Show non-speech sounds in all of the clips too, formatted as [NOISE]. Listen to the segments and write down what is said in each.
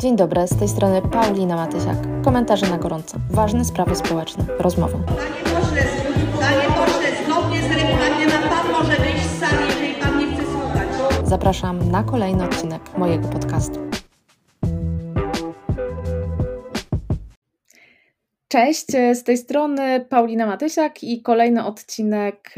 Dzień dobry, z tej strony Paulina Matysiak. Komentarze na gorąco. Ważne sprawy społeczne. Rozmowa. Panie pośle, panie pośle, zgodnie z regulaminem pan może wyjść z sali, jeżeli pan nie chce słuchać. Zapraszam na kolejny odcinek mojego podcastu. Cześć, z tej strony Paulina Matysiak i kolejny odcinek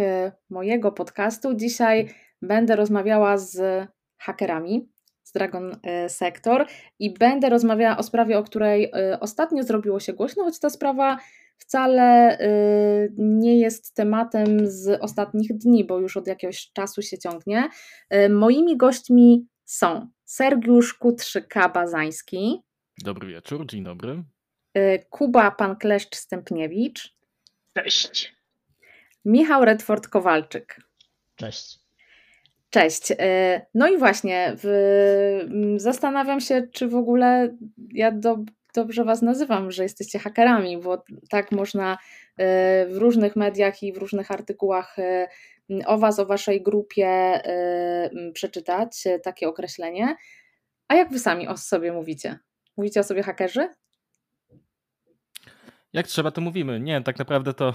mojego podcastu. Dzisiaj będę rozmawiała z hakerami, z Dragon e, Sector i będę rozmawiała o sprawie, o której e, ostatnio zrobiło się głośno, choć ta sprawa wcale e, nie jest tematem z ostatnich dni, bo już od jakiegoś czasu się ciągnie. Moimi gośćmi są Sergiusz Kutrzyka-Bazański. Dobry wieczór, dzień dobry. Kuba Pankleszcz-Stępniewicz. Cześć. Michał Redford-Kowalczyk. Cześć. Cześć. E, no i właśnie, w, zastanawiam się, czy w ogóle ja do, dobrze Was nazywam, że jesteście hakerami, bo tak można e, w różnych mediach i w różnych artykułach e, o Was, o Waszej grupie przeczytać takie określenie. A jak Wy sami o sobie mówicie? Mówicie o sobie hakerzy? Jak trzeba, to mówimy. Nie, tak naprawdę to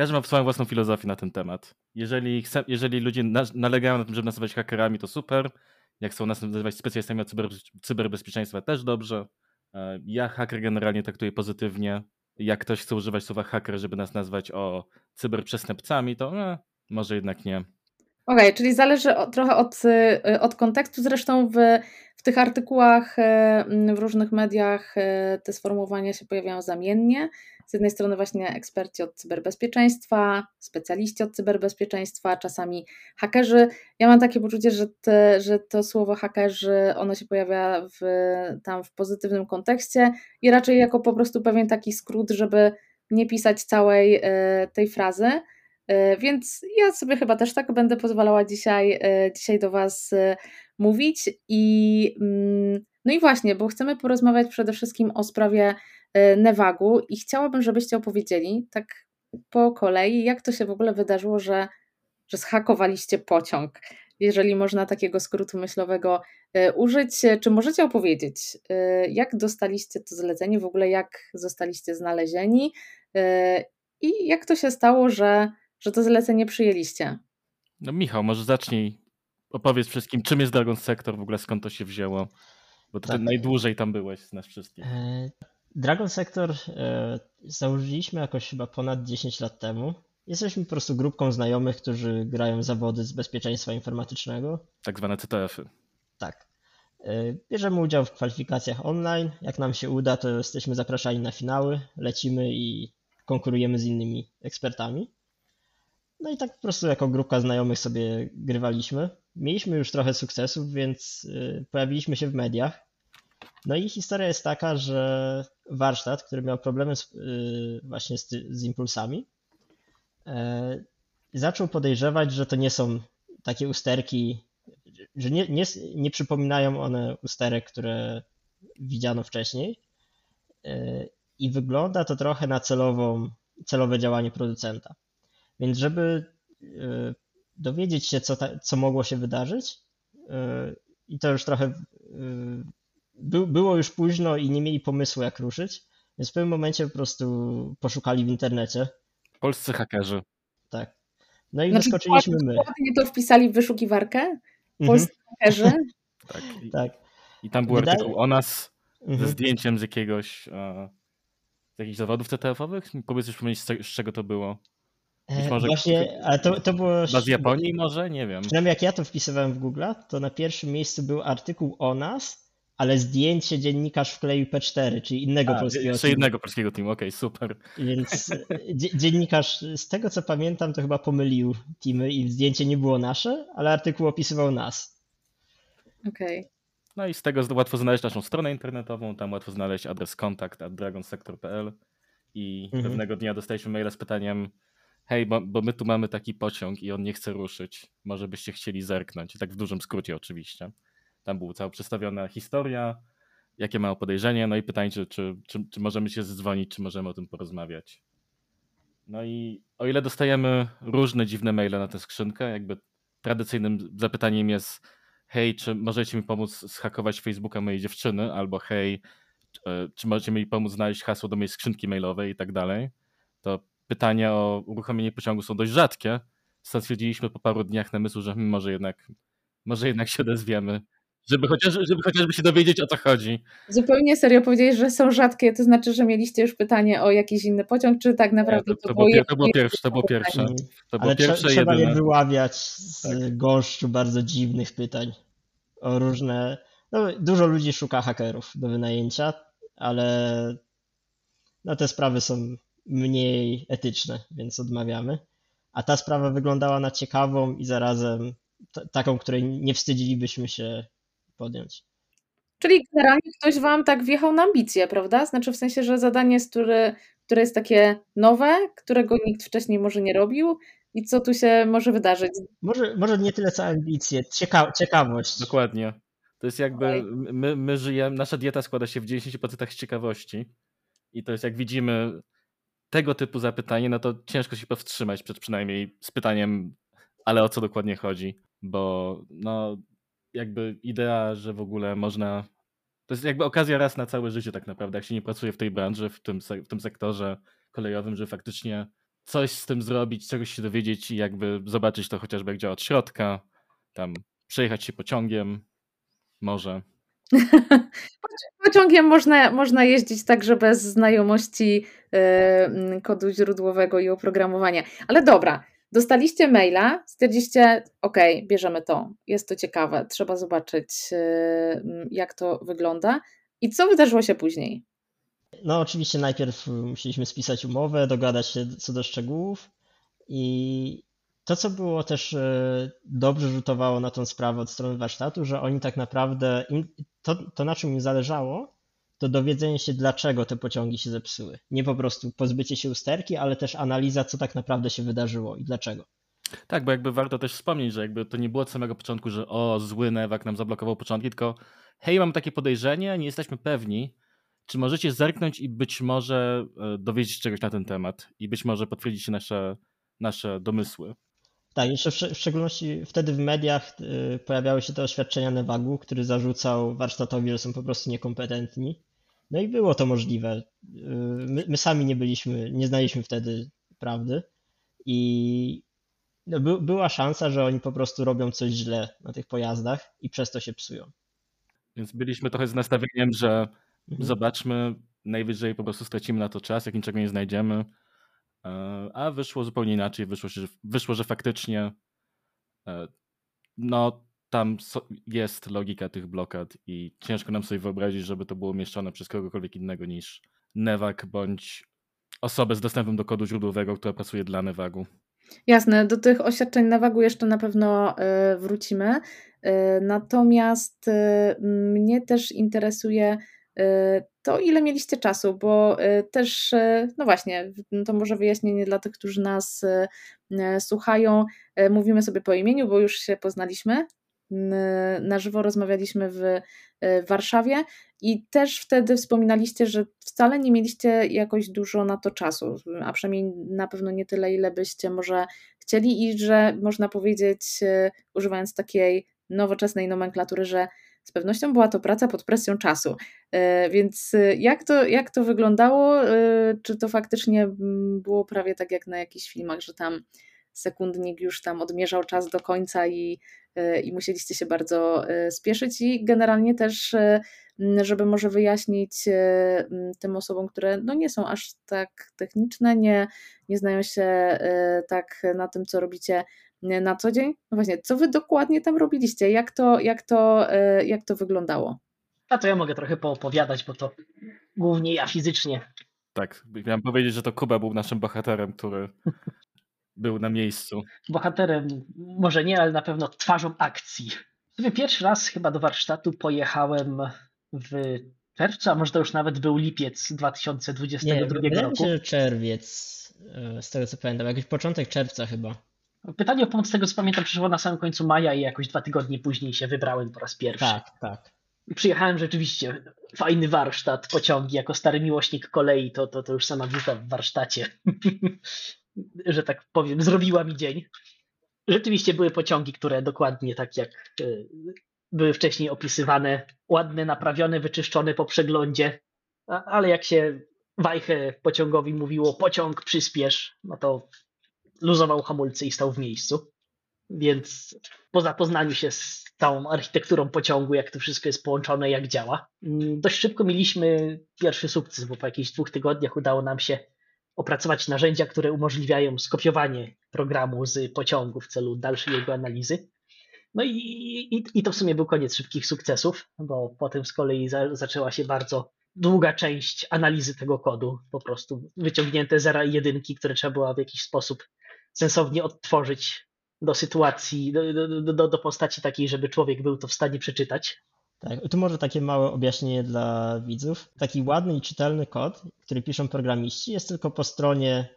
każdy ma swoją własną filozofię na ten temat. Jeżeli, chce, jeżeli ludzie na, nalegają na tym, żeby nazywać hakerami, to super. Jak chcą nas nazywać specjalistami od cyber, cyberbezpieczeństwa, też dobrze. E, ja haker generalnie traktuję pozytywnie. Jak ktoś chce używać słowa haker, żeby nas nazwać o cyberprzestępcami, to e, może jednak nie. Okej, okay, czyli zależy trochę od, y, od kontekstu. Zresztą w, w tych artykułach e, w różnych mediach te sformułowania się pojawiają zamiennie z jednej strony właśnie eksperci od cyberbezpieczeństwa, specjaliści od cyberbezpieczeństwa, czasami hakerzy. Ja mam takie poczucie, że, te, że to słowo hakerzy, ono się pojawia w, tam w pozytywnym kontekście i raczej jako po prostu pewien taki skrót, żeby nie pisać całej tej frazy. E, więc ja sobie chyba też tak będę pozwalała dzisiaj, e, dzisiaj do Was mówić. I, mm, no i właśnie, bo chcemy porozmawiać przede wszystkim o sprawie E, Nevagu i chciałabym, żebyście opowiedzieli tak po kolei, jak to się w ogóle wydarzyło, że, że zhakowaliście pociąg. Jeżeli można takiego skrótu myślowego e, użyć, czy możecie opowiedzieć, e, jak dostaliście to zlecenie, w ogóle jak zostaliście znalezieni i jak to się stało, że, że to zlecenie przyjęliście? No Michał, może zacznij opowiedz wszystkim, czym jest Dragon Sector, w ogóle skąd to się wzięło, bo ty tak. najdłużej tam byłeś z nas wszystkich. Dragon Sector e, założyliśmy jakoś chyba ponad 10 lat temu. Jesteśmy po prostu grupką znajomych, którzy grają zawody z bezpieczeństwa informatycznego. Tak zwane CTF-y. Tak. E, bierzemy udział w kwalifikacjach online. Jak nam się uda, to jesteśmy zapraszani na finały, lecimy i konkurujemy z innymi ekspertami. No i tak po prostu jako grupka znajomych sobie grywaliśmy. Mieliśmy już trochę sukcesów, więc e, pojawiliśmy się w mediach. No i historia jest taka, że warsztat, który miał problemy z, y, właśnie z, z impulsami, e, zaczął podejrzewać, że to nie są takie usterki, że nie, nie, nie przypominają one usterek, które widziano wcześniej. I wygląda to trochę na celową, celowe działanie producenta. Więc żeby e, dowiedzieć się, co, ta, co mogło się wydarzyć, i to już trochę by, było już późno i nie mieli pomysłu, jak ruszyć, więc w pewnym momencie po prostu poszukali w internecie. Polscy hakerzy. Tak. No i znaczy, wyskoczyliśmy my. Nie to wpisali w wyszukiwarkę? Mhm. Polscy mhm. hakerzy? [LAUGHS] tak. I, tak. I tam był Wydaje... artykuł o nas mhm. ze zdjęciem z jakiegoś e, z jakichś zawodów CTF-owych? Powiedz już z czego to było. Być e, może Właśnie, ale to, to było. z Japonii może? Nie wiem. Przynajmniej jak ja to wpisywałem w Google, to na pierwszym miejscu był artykuł o nas ale zdjęcie dziennikarz wkleił P4, czyli innego A, polskiego jeszcze teamu. innego polskiego teamu, okej, okay, super. Więc dziennikarz, z tego co pamiętam, to chyba pomylił teamy i zdjęcie nie było nasze, ale artykuł opisywał nas. Okej. Okay. No i z tego łatwo znaleźć naszą stronę internetową, tam łatwo znaleźć adres kontakt at dragonsector.pl i mhm. pewnego dnia dostaliśmy maila z pytaniem hej, bo, bo, my tu mamy taki pociąg i on nie chce ruszyć, może byście chcieli zerknąć, tak w dużym skrócie oczywiście. Tam była cała przedstawiona historia, jakie mają podejrzenie, no i pytanie, czy, czy, czy, czy możemy się zdzwonić, czy możemy o tym porozmawiać. No i o ile dostajemy różne dziwne maile na tę skrzynkę, jakby tradycyjnym zapytaniem jest hej, czy możecie mi pomóc zhakować Facebooka mojej dziewczyny, albo hej, e, czy możecie mi pomóc znaleźć hasło do mojej skrzynki mailowej? i tak dalej, to pytania o uruchomienie pociągu są dość rzadkie. Stwierdziliśmy po paru dniach namysłu, że hmm, może jednak, może jednak się odezwiemy żeby, chociaż, żeby chociażby się dowiedzieć o co chodzi. Zupełnie serio powiedzieć, że są rzadkie, to znaczy, że mieliście już pytanie o jakiś inny pociąg, czy tak naprawdę Nie, to, to, to, było, to było pierwsze, to było pierwsze. To było Ale pierwsze trzeba jedyne. je wyławiać z tak. gąszczu bardzo dziwnych pytań o różne... No, dużo ludzi szuka hakerów do wynajęcia, ale no, te sprawy są mniej etyczne, więc odmawiamy. A ta sprawa wyglądała na ciekawą i zarazem taką, której nie wstydzilibyśmy się podjąć. Czyli generalnie ktoś wam tak wjechał na ambicje, prawda? Znaczy w sensie, że zadanie, jest, które, które jest takie nowe, którego nikt wcześniej może nie robił i co tu się może wydarzyć? Może, może nie tyle co ambicje, cieka ciekawość. Dokładnie. To jest jakby, my, my żyjemy, nasza dieta składa się w 90% z ciekawości i to jest jak widzimy tego typu zapytanie, no to ciężko się powstrzymać przed przynajmniej z pytaniem, ale o co dokładnie chodzi, bo no jakby idea, że w ogóle można. To jest jakby okazja raz na całe życie, tak naprawdę, jak się nie pracuje w tej branży, w tym, w tym sektorze kolejowym, że faktycznie coś z tym zrobić, czegoś się dowiedzieć i jakby zobaczyć to chociażby jak działa od środka, tam przejechać się pociągiem, może. Pociągiem można, można jeździć także bez znajomości yy, kodu źródłowego i oprogramowania. Ale dobra, Dostaliście maila, stwierdziliście, ok, bierzemy to, jest to ciekawe, trzeba zobaczyć, y, jak to wygląda. I co wydarzyło się później? No, oczywiście najpierw musieliśmy spisać umowę, dogadać się co do szczegółów i to, co było też dobrze rzutowało na tą sprawę od strony warsztatu, że oni tak naprawdę, im, to, to na czym im zależało, to dowiedzenie się, dlaczego te pociągi się zepsuły. Nie po prostu pozbycie się usterki, ale też analiza, co tak naprawdę się wydarzyło i dlaczego. Tak, bo jakby warto też wspomnieć, że jakby to nie było od samego początku, że o, zły Newak nam zablokował początki, tylko hej, mam takie podejrzenie, nie jesteśmy pewni, czy możecie zerknąć i być może e, dowiedzieć czegoś na ten temat i być może potwierdzić nasze, nasze domysły. Tak, jeszcze w, szczególności wtedy w mediach y, pojawiały się te oświadczenia Newagu, który zarzucał warsztatowi, że są po prostu niekompetentni. No i było to możliwe. Y, my, my sami nie byliśmy, nie znaliśmy wtedy prawdy i no, by, była szansa, że oni po prostu robią coś źle na tych pojazdach i przez to się psują. Więc byliśmy trochę z nastawieniem, że mhm. zobaczmy, najwyżej po prostu stracimy na to czas, jak niczego nie znajdziemy. E, a wyszło zupełnie inaczej. Wyszło, że, wyszło, że faktycznie e, no, tam jest logika tych blokad i ciężko nam sobie wyobrazić, żeby to było umieszczone przez kogokolwiek innego niż Nevak bądź osobę z dostępem do kodu źródłowego, która pracuje dla Nevagu. Jasne, do tych oświadczeń Nevagu jeszcze na pewno e, wrócimy. Natomiast mnie też interesuje to, ile mieliście czasu, bo też, no właśnie, to może wyjaśnienie dla tych, którzy nas słuchają. Mówimy sobie po imieniu, bo już się poznaliśmy na żywo rozmawialiśmy w Warszawie i też wtedy wspominaliście, że wcale nie mieliście jakoś dużo na to czasu, a przynajmniej na pewno nie tyle, ile byście może chcieli i że można powiedzieć, używając takiej nowoczesnej nomenklatury, że z pewnością była to praca pod presją czasu. E, więc e, jak to, jak to wyglądało? Czy to faktycznie było prawie tak jak na jakichś filmach, że tam sekundnik już tam odmierzał czas do końca i, e, i musieliście się bardzo e, spieszyć i generalnie też, e, żeby może wyjaśnić tym osobom, które no nie są aż tak techniczne, nie, nie znają się tak na tym, co robicie na co dzień. No właśnie, co wy dokładnie tam robiliście? Jak to, jak to, jak to wyglądało? A to ja mogę trochę poopowiadać, bo to głównie ja fizycznie. Tak, miałem powiedzieć, że to Kuba był naszym bohaterem, który [LAUGHS] był na miejscu. Bohaterem może nie, ale na pewno twarzą akcji. Pierwszy raz chyba do warsztatu pojechałem w czerwcu, a może to już nawet był lipiec 2022 nie, roku. Nie, czerwiec, e, z tego co pamiętam, jakiś początek czerwca chyba. Pytanie o pomoc z tego co pamiętam przyszło na samym końcu maja i jakoś dwa tygodnie później się wybrałem po raz pierwszy. Tak, tak. Przyjechałem rzeczywiście, fajny warsztat, pociągi, jako stary miłośnik kolei, to, to, to już sama wizyta w warsztacie. [LAUGHS] że tak powiem, zrobiła mi dzień. Rzeczywiście były pociągi, które dokładnie tak jak e, były wcześniej opisywane, ładne, naprawione, wyczyszczone po przeglądzie, ale jak się wajchę pociągowi mówiło pociąg przyspiesz, no to luzował hamulce i stał w miejscu. Więc po zapoznaniu się z całą architekturą pociągu, jak to wszystko jest połączone, jak działa, mm, dość szybko mieliśmy pierwszy sukces, bo po jakichś dwóch tygodniach udało nam się opracować narzędzia, które umożliwiają skopiowanie programu z pociągu w celu dalszej jego analizy. No i, i, i to w sumie był koniec szybkich sukcesów, bo potem z kolei za, zaczęła się bardzo długa część analizy tego kodu, po prostu wyciągnięte zera i jedynki, które trzeba było w jakiś sposób sensownie odtworzyć do sytuacji, do, do, do, do postaci takiej, żeby człowiek był to w stanie przeczytać. Tak, tu może takie małe objaśnienie dla widzów. Taki ładny i czytelny kod, który piszą programiści, jest tylko po stronie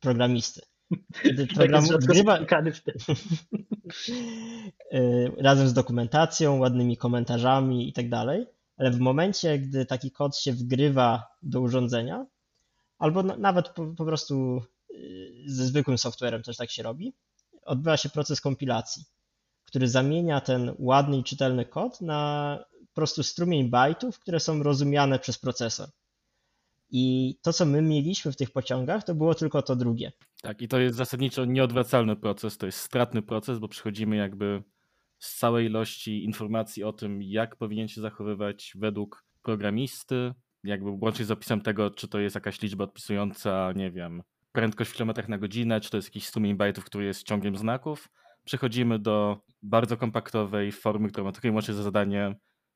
programisty. Kiedy [LAUGHS] tak program wgrywa... [LAUGHS] Y, razem z dokumentacją, ładnymi komentarzami i tak dalej, ale w momencie, gdy taki kod się wgrywa do urządzenia, albo nawet po, po prostu ze zwykłym softwarem też tak się robi, odbywa się proces kompilacji, który zamienia ten ładny i czytelny kod na po prostu strumień bajtów, które są rozumiane przez procesor. I to, co my mieliśmy w tych pociągach, to było tylko to drugie. Tak, i to jest zasadniczo nieodwracalny proces, to jest stratny proces, bo przechodzimy jakby z całej ilości informacji o tym, jak powinien się zachowywać według programisty, jakby łącznie z opisem tego, czy to jest jakaś liczba odpisująca, nie wiem, prędkość w kilometrach na godzinę, czy to jest jakiś strumień bajtów, który jest ciągiem znaków. Przechodzimy do bardzo kompaktowej formy, która ma tylko i za zadanie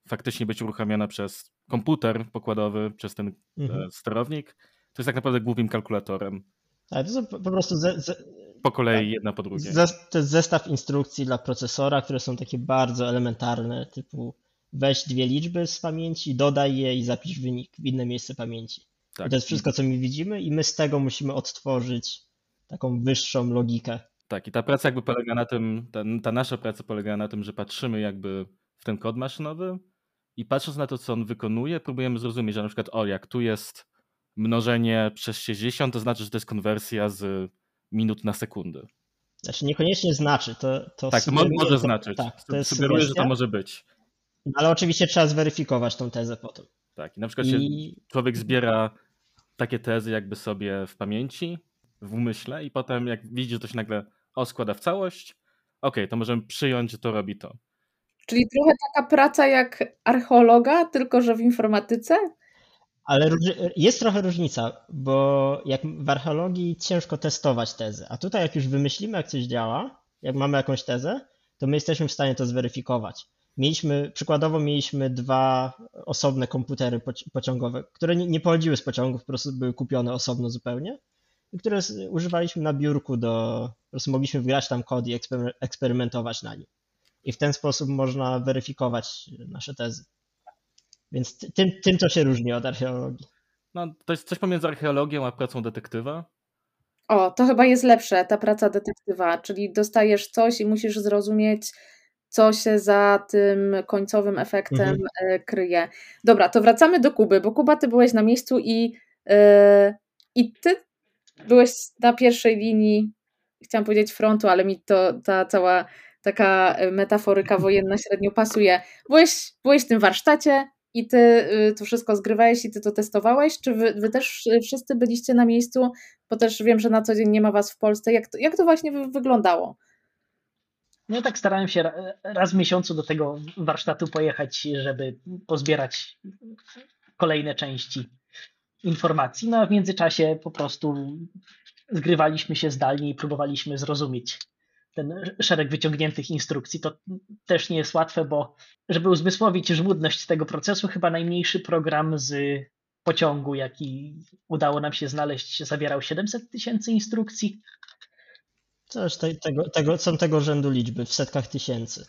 faktycznie być uruchamiana przez komputer pokładowy, przez ten mhm. E, sterownik. To jest tak naprawdę głównym kalkulatorem. Tak, to są po prostu ze, ze, po kolei tak, jedna po drugiej. to jest zestaw instrukcji dla procesora, które są takie bardzo elementarne, typu weź dwie liczby z pamięci, dodaj je i zapisz wynik w inne miejsce pamięci. Tak. I to jest wszystko, co my widzimy, i my z tego musimy odtworzyć taką wyższą logikę. Tak, i ta praca jakby polega na tym, ta, ta nasza praca polega na tym, że patrzymy jakby w ten kod maszynowy i patrząc na to, co on wykonuje, próbujemy zrozumieć, że na przykład, o, jak tu jest mnożenie przez 60, to znaczy, że to jest konwersja z minut na sekundy. Znaczy niekoniecznie znaczy, to, to Tak, to może znaczyć. Tak, to jest Sugeruję, że to może być. Ale oczywiście trzeba zweryfikować tą tezę potem. Tak, i na przykład I... człowiek zbiera takie tezy jakby sobie w pamięci, w umyśle i potem jak widzi, że to się nagle o, składa w całość, ok, to możemy przyjąć, że to robi to. Czyli trochę taka praca jak archeologa, tylko że w informatyce? Ale jest trochę różnica, bo jak w archeologii ciężko testować tezy, a tutaj jak już wymyślimy, jak coś działa, jak mamy jakąś tezę, to my jesteśmy w stanie to zweryfikować. Mieliśmy, przykładowo mieliśmy dwa osobne komputery pociągowe, które nie, nie pochodziły z pociągów, po prostu były kupione osobno zupełnie, i które używaliśmy na biurku do, po prostu mogliśmy wgrać tam kod i eksperymentować na nim. I w ten sposób można weryfikować nasze tezy. Więc tym, tym to się różni od archeologii. No, to jest coś pomiędzy archeologią a pracą detektywa. O, to chyba jest lepsze, ta praca detektywa, czyli dostajesz coś i musisz zrozumieć, co się za tym końcowym efektem mhm. E, kryje. Dobra, to wracamy do Kuby, bo Kuba, ty byłeś na miejscu i, yy, i ty byłeś na pierwszej linii, chciałam powiedzieć frontu, ale mi to ta cała taka metaforyka [LAUGHS] wojenna średnio pasuje. Byłeś, byłeś w tym warsztacie, i ty to wszystko zgrywałeś i ty to testowałeś? Czy wy, wy, też wszyscy byliście na miejscu? Bo też wiem, że na co dzień nie ma was w Polsce. Jak to, jak to właśnie wyglądało? No tak starałem się raz w miesiącu do tego warsztatu pojechać, żeby pozbierać kolejne części informacji. No a w międzyczasie po prostu zgrywaliśmy się zdalnie i próbowaliśmy zrozumieć ten szereg wyciągniętych instrukcji. To też nie jest łatwe, bo żeby uzmysłowić żmudność tego procesu, chyba najmniejszy program z pociągu, jaki udało nam się znaleźć, zawierał 700 tysięcy instrukcji. Coś te, tego, tego, są tego rzędu liczby w setkach tysięcy.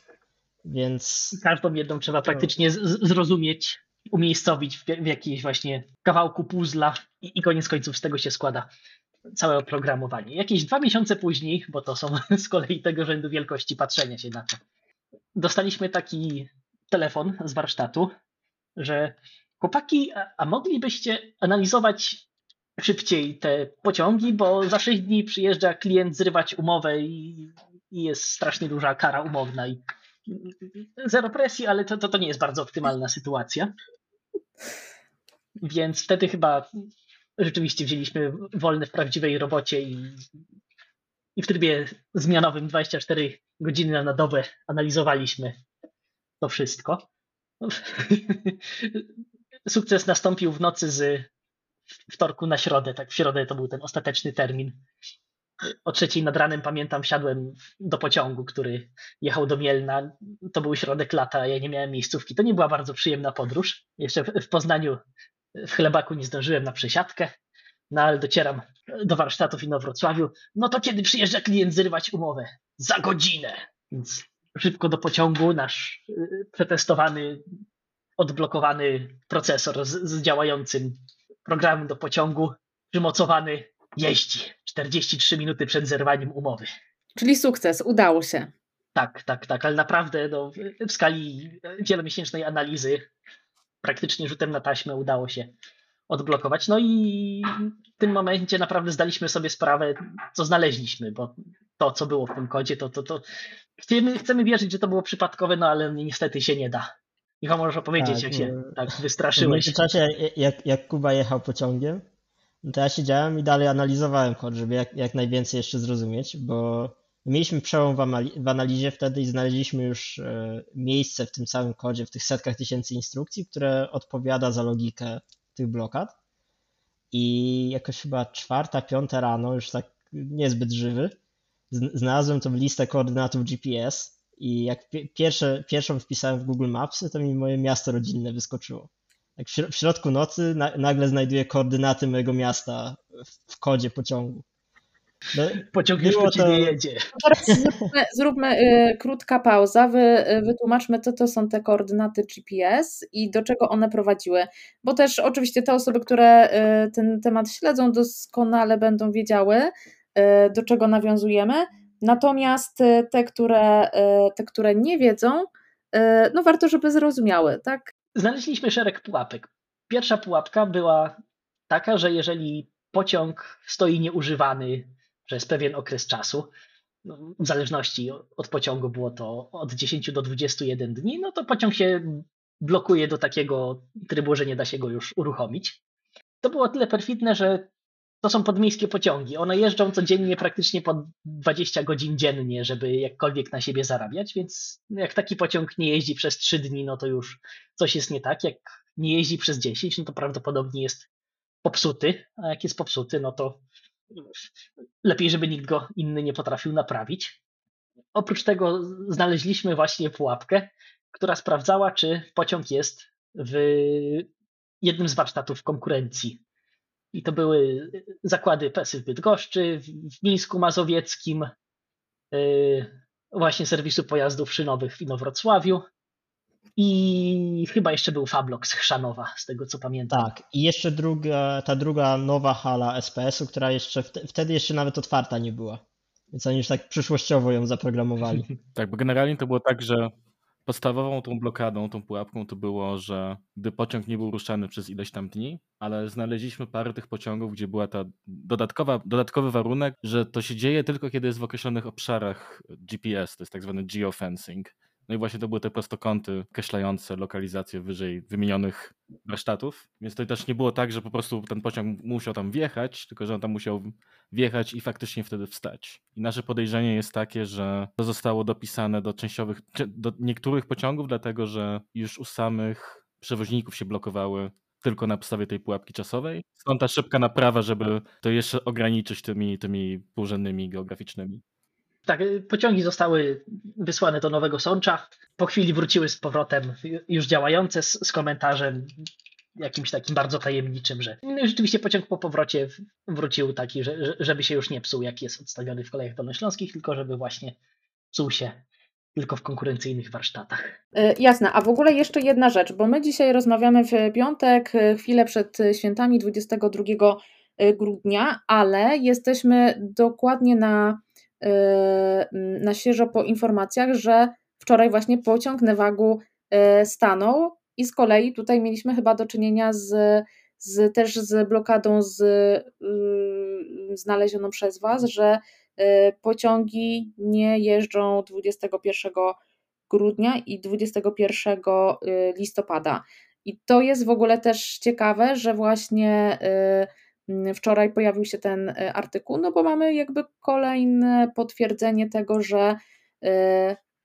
Więc. Każdą jedną trzeba praktycznie z, zrozumieć, umiejscowić w, w jakiejś właśnie kawałku puzla i, i koniec końców z tego się składa całe oprogramowanie. Jakieś dwa miesiące później, bo to są [LAUGHS] z kolei tego rzędu wielkości patrzenia się na to, dostaliśmy taki telefon z warsztatu, że chłopaki, a moglibyście analizować szybciej te pociągi, bo za 6 dni przyjeżdża klient zrywać umowę i, i jest strasznie duża kara umowna i, zero presji, ale to, to, to nie jest bardzo optymalna sytuacja. Więc wtedy chyba rzeczywiście wzięliśmy wolne w prawdziwej robocie i, i w trybie zmianowym 24 godziny na dobę analizowaliśmy to wszystko. [LAUGHS] Sukces nastąpił w nocy z wtorku na środę. Tak, w środę to był ten ostateczny termin. O trzeciej nad ranem pamiętam, wsiadłem do pociągu, który jechał do Mielna. To był środek lata, ja nie miałem miejscówki. To nie była bardzo przyjemna podróż. Jeszcze w Poznaniu, w Chlebaku nie zdążyłem na przesiadkę. No ale docieram do warsztatów i na Wrocławiu. No to kiedy przyjeżdża klient zrywać umowę? Za godzinę. Więc szybko do pociągu nasz y, przetestowany, odblokowany procesor z, z działającym programem do pociągu, przymocowany, jeździ. 43 minuty przed zerwaniem umowy. Czyli sukces, udało się. Tak, tak, tak, ale naprawdę no, w skali wielomiesięcznej analizy praktycznie rzutem na taśmę udało się odblokować. No i w tym momencie naprawdę zdaliśmy sobie sprawę, co znaleźliśmy, bo to, co było w tym kodzie, to, to, to chcemy, chcemy wierzyć, że to było przypadkowe, no ale niestety się nie da. Michał, możesz opowiedzieć, tak, jak się no, tak wystraszyłeś. W międzyczasie, jak, jak Kuba jechał pociągiem, no to ja siedziałem i dalej analizowałem kod, żeby jak, jak najwięcej jeszcze zrozumieć, bo mieliśmy przełom w, analizie wtedy i znaleźliśmy już e, miejsce w tym całym kodzie, w tych setkach tysięcy instrukcji, które odpowiada za logikę tych blokad. I jakoś chyba czwarta, piąta rano, już tak niezbyt żywy, znalazłem tą listę koordynatów GPS i jak pierwsze, pierwszą wpisałem w Google Maps, to mi moje miasto rodzinne wyskoczyło. Tak w środku nocy nagle znajduję koordynaty mojego miasta w kodzie pociągu. No, Pociąg już po to... jedzie. Teraz zróbmy, [LAUGHS] zróbmy y, krótka pauza. Wy, y, wytłumaczmy, co to są te koordynaty GPS i do czego one prowadziły. Bo też oczywiście te osoby, które y, ten temat śledzą, doskonale będą wiedziały, y, do czego nawiązujemy. Natomiast y, te, które, y, te, które nie wiedzą, no warto, żeby zrozumiały, tak? Znaleźliśmy szereg pułapek. Pierwsza pułapka była taka, że jeżeli pociąg stoi nieużywany przez pewien okres czasu, no, w zależności od pociągu było to od 10 do 21 dni, no to pociąg się blokuje do takiego trybu, że nie da się go już uruchomić. To było tyle perfidne, że to są podmiejskie pociągi. One jeżdżą codziennie praktycznie po 20 godzin dziennie, żeby jakkolwiek na siebie zarabiać, więc jak taki pociąg nie jeździ przez 3 dni, no to już coś jest nie tak. Jak nie jeździ przez 10, no to prawdopodobnie jest popsuty, a jak jest popsuty, no to lepiej, żeby nikt go inny nie potrafił naprawić. Oprócz tego znaleźliśmy właśnie pułapkę, która sprawdzała, czy pociąg jest w jednym z warsztatów konkurencji. I to były zakłady PESY w Bydgoszczy, w Mińsku Mazowieckim, yy, właśnie serwisu pojazdów szynowych w Inowrocławiu i chyba jeszcze był Fablox Chrzanowa, z tego co pamiętam. Tak, i jeszcze druga, ta druga nowa hala SPS-u, która jeszcze wtedy jeszcze nawet otwarta nie była. Więc oni już tak przyszłościowo ją zaprogramowali. [LAUGHS] Tak, bo generalnie to było tak, że podstawową tą blokadą, tą pułapką to było, że gdy pociąg nie był ruszany przez ileś tam dni, ale znaleźliśmy parę tych pociągów, gdzie była ta dodatkowa, dodatkowy warunek, że to się dzieje tylko kiedy jest w określonych obszarach GPS, to jest tak zwany geofencing. No i właśnie to były te prostokąty określające lokalizację wyżej wymienionych warsztatów. Więc to też nie było tak, że po prostu ten pociąg musiał tam wjechać, tylko że on tam musiał wjechać i faktycznie wtedy wstać. I nasze podejrzenie jest takie, że to zostało dopisane do częściowych, do niektórych pociągów, dlatego że już u samych przewoźników się blokowały tylko na podstawie tej pułapki czasowej. Stąd ta szybka naprawa, żeby to jeszcze ograniczyć tymi, tymi półrzędnymi geograficznymi. Tak, pociągi zostały wysłane do Nowego Sącza. Po chwili wróciły z powrotem już działające z, z komentarzem jakimś takim bardzo tajemniczym, że rzeczywiście pociąg po powrocie wrócił taki, że, żeby się już nie psuł, jak jest odstawiony w kolejach dolnośląskich, tylko żeby właśnie psuł się tylko w konkurencyjnych warsztatach. E, jasne, a w ogóle jeszcze jedna rzecz, bo my dzisiaj rozmawiamy w piątek, e, chwilę przed świętami 22 e, grudnia, ale jesteśmy dokładnie na na świeżo po informacjach, że wczoraj właśnie pociąg Newagu y, stanął i z kolei tutaj mieliśmy chyba do czynienia z, z też z blokadą z, yy, znalezioną przez Was, że pociągi nie jeżdżą 21 grudnia i 21 listopada. I to jest w ogóle też ciekawe, że właśnie wczoraj pojawił się ten artykuł, no bo mamy jakby kolejne potwierdzenie tego, że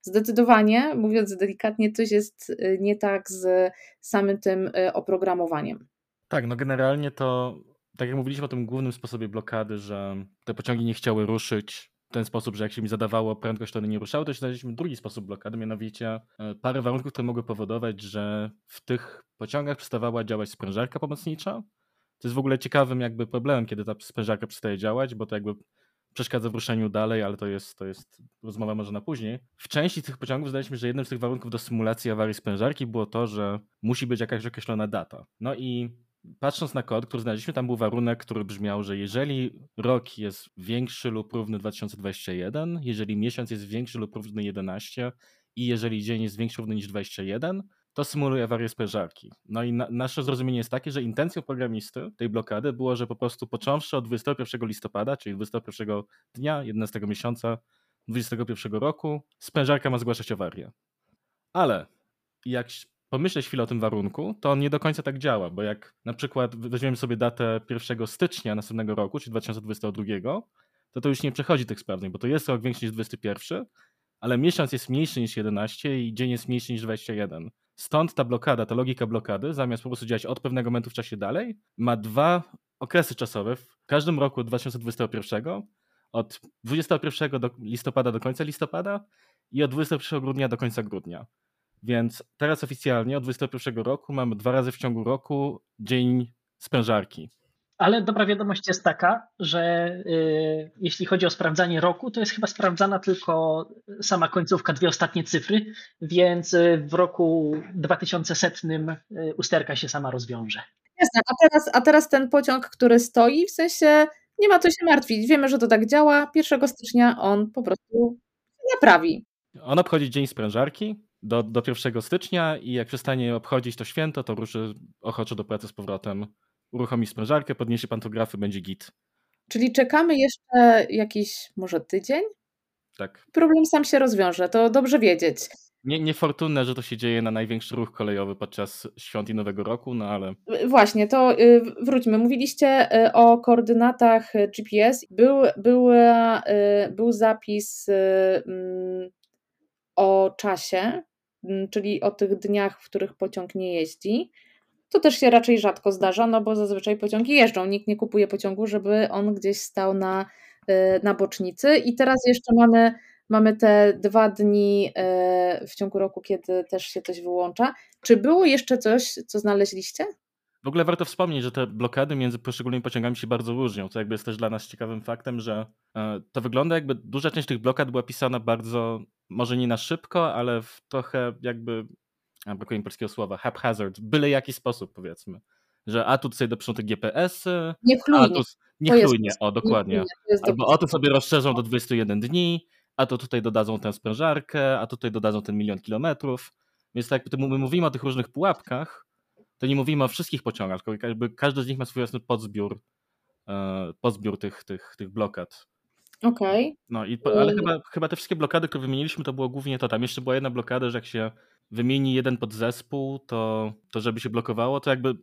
zdecydowanie, mówiąc delikatnie, coś jest nie tak z samym tym oprogramowaniem. Tak, no generalnie to, tak jak mówiliśmy o tym głównym sposobie blokady, że te pociągi nie chciały ruszyć w ten sposób, że jak się mi zadawało prędkość, to one nie ruszały, to znaleźliśmy drugi sposób blokady, mianowicie e, parę warunków, które mogły powodować, że w tych pociągach przestawała działać sprężarka pomocnicza. To jest w ogóle ciekawym jakby problemem, kiedy ta sprężarka przestaje działać, bo to jakby przeszkadza w ruszeniu dalej, ale to jest, to jest rozmowa może na później. W części tych pociągów zdaliśmy, że jednym z tych warunków do symulacji awarii sprężarki było to, że musi być jakaś określona data. No i patrząc na kod, który znaleźliśmy, tam był warunek, który brzmiał, że jeżeli rok jest większy lub równy 2021, jeżeli miesiąc jest większy lub równy 11 i jeżeli dzień jest większy lub równy niż 21, to symuluje awarię sprężarki. No i na, nasze zrozumienie jest takie, że intencją programisty tej blokady było, że po prostu począwszy od 21 listopada, czyli 21 dnia 11 miesiąca 21 roku, sprężarka ma zgłaszać awarię. Ale jak pomyśleć chwilę o tym warunku, to on nie do końca tak działa, bo jak na przykład weźmiemy sobie datę 1 stycznia następnego roku, czyli 2022, to to już nie przechodzi tych sprawdzeń, bo to jest rok większy niż 21, ale miesiąc jest mniejszy niż 11 i dzień jest mniejszy niż 21. Stąd ta blokada, ta logika blokady, zamiast po prostu działać od pewnego momentu w czasie dalej, ma dwa okresy czasowe w każdym roku 2021, od 21 do listopada do końca listopada i od 21 grudnia do końca grudnia. Więc teraz oficjalnie od 21 roku mamy dwa razy w ciągu roku dzień sprężarki. Ale dobra wiadomość jest taka, że y, jeśli chodzi o sprawdzanie roku, to jest chyba sprawdzana tylko sama końcówka, dwie ostatnie cyfry, więc y, w roku 2100 y, usterka się sama rozwiąże. Jasne, a teraz, a teraz ten pociąg, który stoi, w sensie nie ma co się martwić. Wiemy, że to tak działa. 1 stycznia on po prostu naprawi. On obchodzi dzień sprężarki, do, do 1 stycznia i jak przestanie obchodzić to święto, to ruszy ochoczo do pracy z powrotem. Uruchomi sprężarkę, podniesie pantografy, będzie git. Czyli czekamy jeszcze jakiś może tydzień? Tak. Problem sam się rozwiąże, to dobrze wiedzieć. Nie, niefortunne, że to się dzieje na największy ruch kolejowy podczas świąt i Nowego Roku, no ale. Właśnie, to y, wróćmy. Mówiliście y, o koordynatach GPS. Był, był, y, był zapis mm, o czasie Mm, czyli o tych dniach, w których pociąg nie jeździ. To też się raczej rzadko zdarza, no bo zazwyczaj pociągi jeżdżą. Nikt nie kupuje pociągu, żeby on gdzieś stał na, y, na bocznicy. I teraz jeszcze mamy, mamy te dwa dni y, w ciągu roku, kiedy też się coś wyłącza. Czy było jeszcze coś, co znaleźliście? W ogóle warto wspomnieć, że te blokady między poszczególnymi pociągami się bardzo różnią, co jakby jest też dla nas ciekawym faktem, że e, to wygląda jakby duża część tych blokad była pisana bardzo, może nie na szybko, ale w trochę jakby, brakuje mi polskiego słowa, haphazard, byle jaki sposób powiedzmy. Że a tu sobie dopiszą te GPS-y, niechlujnie. a tu niechlujnie, o dokładnie. Albo o to sobie rozszerzą do 21 dni, a to tutaj dodadzą tę sprężarkę, a tutaj dodadzą ten milion kilometrów. Więc tak jakby my mówimy o tych różnych pułapkach, to nie mówimy o wszystkich pociągach, tylko jakby każdy z nich ma swój własny podzbiór, e, podzbiór tych, tych, tych blokad. Okej. Okay. No i ale chyba, chyba te wszystkie blokady, które wymieniliśmy, to było głównie to. Tam jeszcze była jedna blokada, że jak się wymieni jeden podzespół, to, to żeby się blokowało, to jakby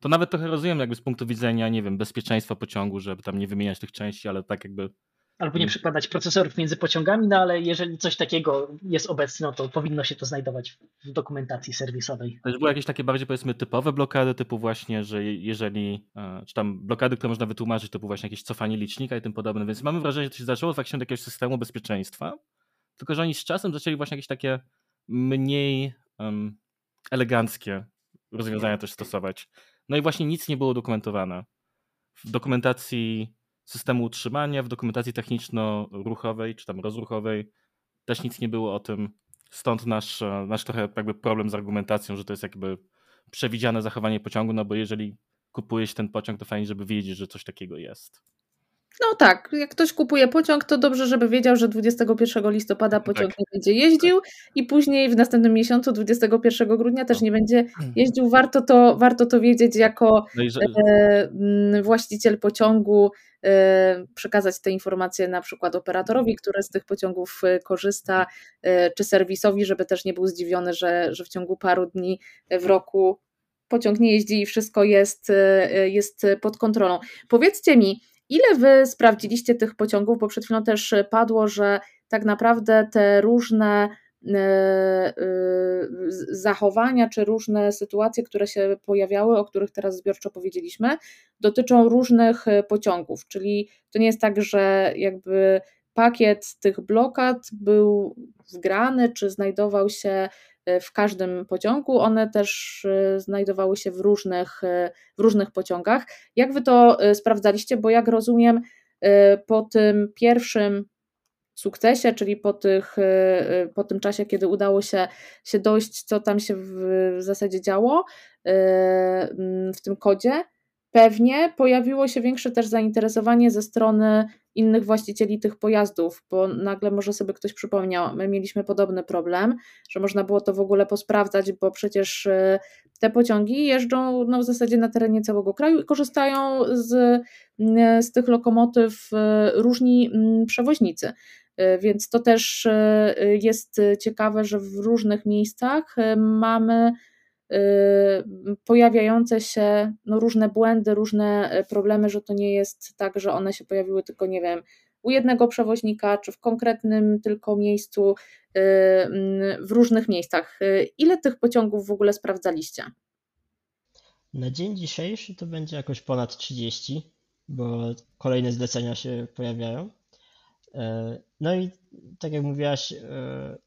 to nawet trochę rozumiem jakby z punktu widzenia, nie wiem, bezpieczeństwa pociągu, żeby tam nie wymieniać tych części, ale tak jakby Albo nie mm. przykładać procesorów między pociągami, no ale jeżeli coś takiego jest obecne, no to powinno się to znajdować w dokumentacji serwisowej. Też były jakieś takie bardziej powiedzmy typowe blokady, typu właśnie, że jeżeli, e, czy tam blokady, które można wytłumaczyć, typu właśnie jakieś cofanie licznika i tym podobne, więc mamy wrażenie, że to się zaczęło faktycznie od jakiegoś systemu bezpieczeństwa, tylko że oni z czasem zaczęli właśnie jakieś takie mniej um, eleganckie rozwiązania też stosować. No i właśnie nic nie było dokumentowane. W dokumentacji systemu utrzymania, w dokumentacji techniczno-ruchowej czy tam rozruchowej też nic nie było o tym. Stąd nasz, nasz trochę jakby problem z argumentacją, że to jest jakby przewidziane zachowanie pociągu, no bo jeżeli kupuje się ten pociąg, to fajnie, żeby wiedzieć, że coś takiego jest. No tak, jak ktoś kupuje pociąg, to dobrze, żeby wiedział, że 21 listopada pociąg tak. nie będzie jeździł i później w następnym miesiącu, 21 grudnia też nie będzie jeździł. Warto to, warto to wiedzieć jako no że... e, właściciel pociągu, e, przekazać te informacje na przykład operatorowi, który z tych pociągów e, korzysta, e, czy serwisowi, żeby też nie był zdziwiony, że, że w ciągu paru dni w roku pociąg nie jeździ i wszystko jest, e, jest pod kontrolą. Powiedzcie mi, Ile wy sprawdziliście tych pociągów? Bo przed chwilą też padło, że tak naprawdę te różne e, e, zachowania czy różne sytuacje, które się pojawiały, o których teraz zbiorczo powiedzieliśmy, dotyczą różnych pociągów. Czyli to nie jest tak, że jakby pakiet tych blokad był zgrany, czy znajdował się E, w każdym pociągu. One też e, znajdowały się w różnych, e, w różnych pociągach. Jak wy to sprawdzaliście? Bo jak rozumiem, po tym pierwszym sukcesie, czyli po, tych, po tym czasie, kiedy udało się, się dojść, co tam się w, w zasadzie działo w tym kodzie, pewnie pojawiło się większe też zainteresowanie ze strony innych właścicieli tych pojazdów, bo nagle może sobie ktoś przypomniał, my mieliśmy podobny problem, że można było to w ogóle posprawdzać, bo przecież e, te pociągi jeżdżą no, w zasadzie na terenie całego kraju i korzystają z, z tych lokomotyw e, różni przewoźnicy. E, więc to też jest ciekawe, że w różnych miejscach mamy Y, pojawiające się no, różne błędy, różne e, problemy, że to nie jest tak, że one się pojawiły tylko, nie wiem, u jednego przewoźnika, czy w konkretnym tylko miejscu, y, w różnych miejscach. Y, ile tych pociągów w ogóle sprawdzaliście? Na dzień dzisiejszy to będzie jakoś ponad 30, bo kolejne zlecenia się pojawiają. E, no i tak jak mówiłaś, e,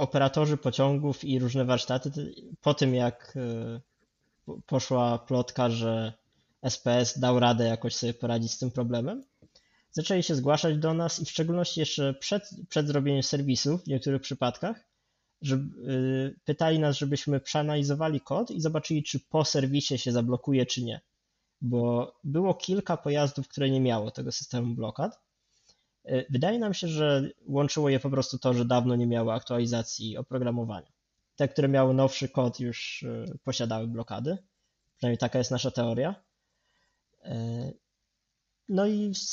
operatorzy pociągów i różne warsztaty, po tym jak e, poszła plotka, że SPS dał radę jakoś sobie poradzić z tym problemem, zaczęli się zgłaszać do nas i w szczególności jeszcze przed, przed zrobieniem serwisu w niektórych przypadkach, że, yy, pytali nas, żebyśmy przeanalizowali kod i zobaczyli, czy po serwisie się zablokuje, czy nie. Bo było kilka pojazdów, które nie miało tego systemu blokad E, wydaje nam się, że łączyło je po prostu to, że dawno nie miały aktualizacji oprogramowania. Te, które miały nowszy kod, już e, posiadały blokady. Przynajmniej taka jest nasza teoria. E, no i z,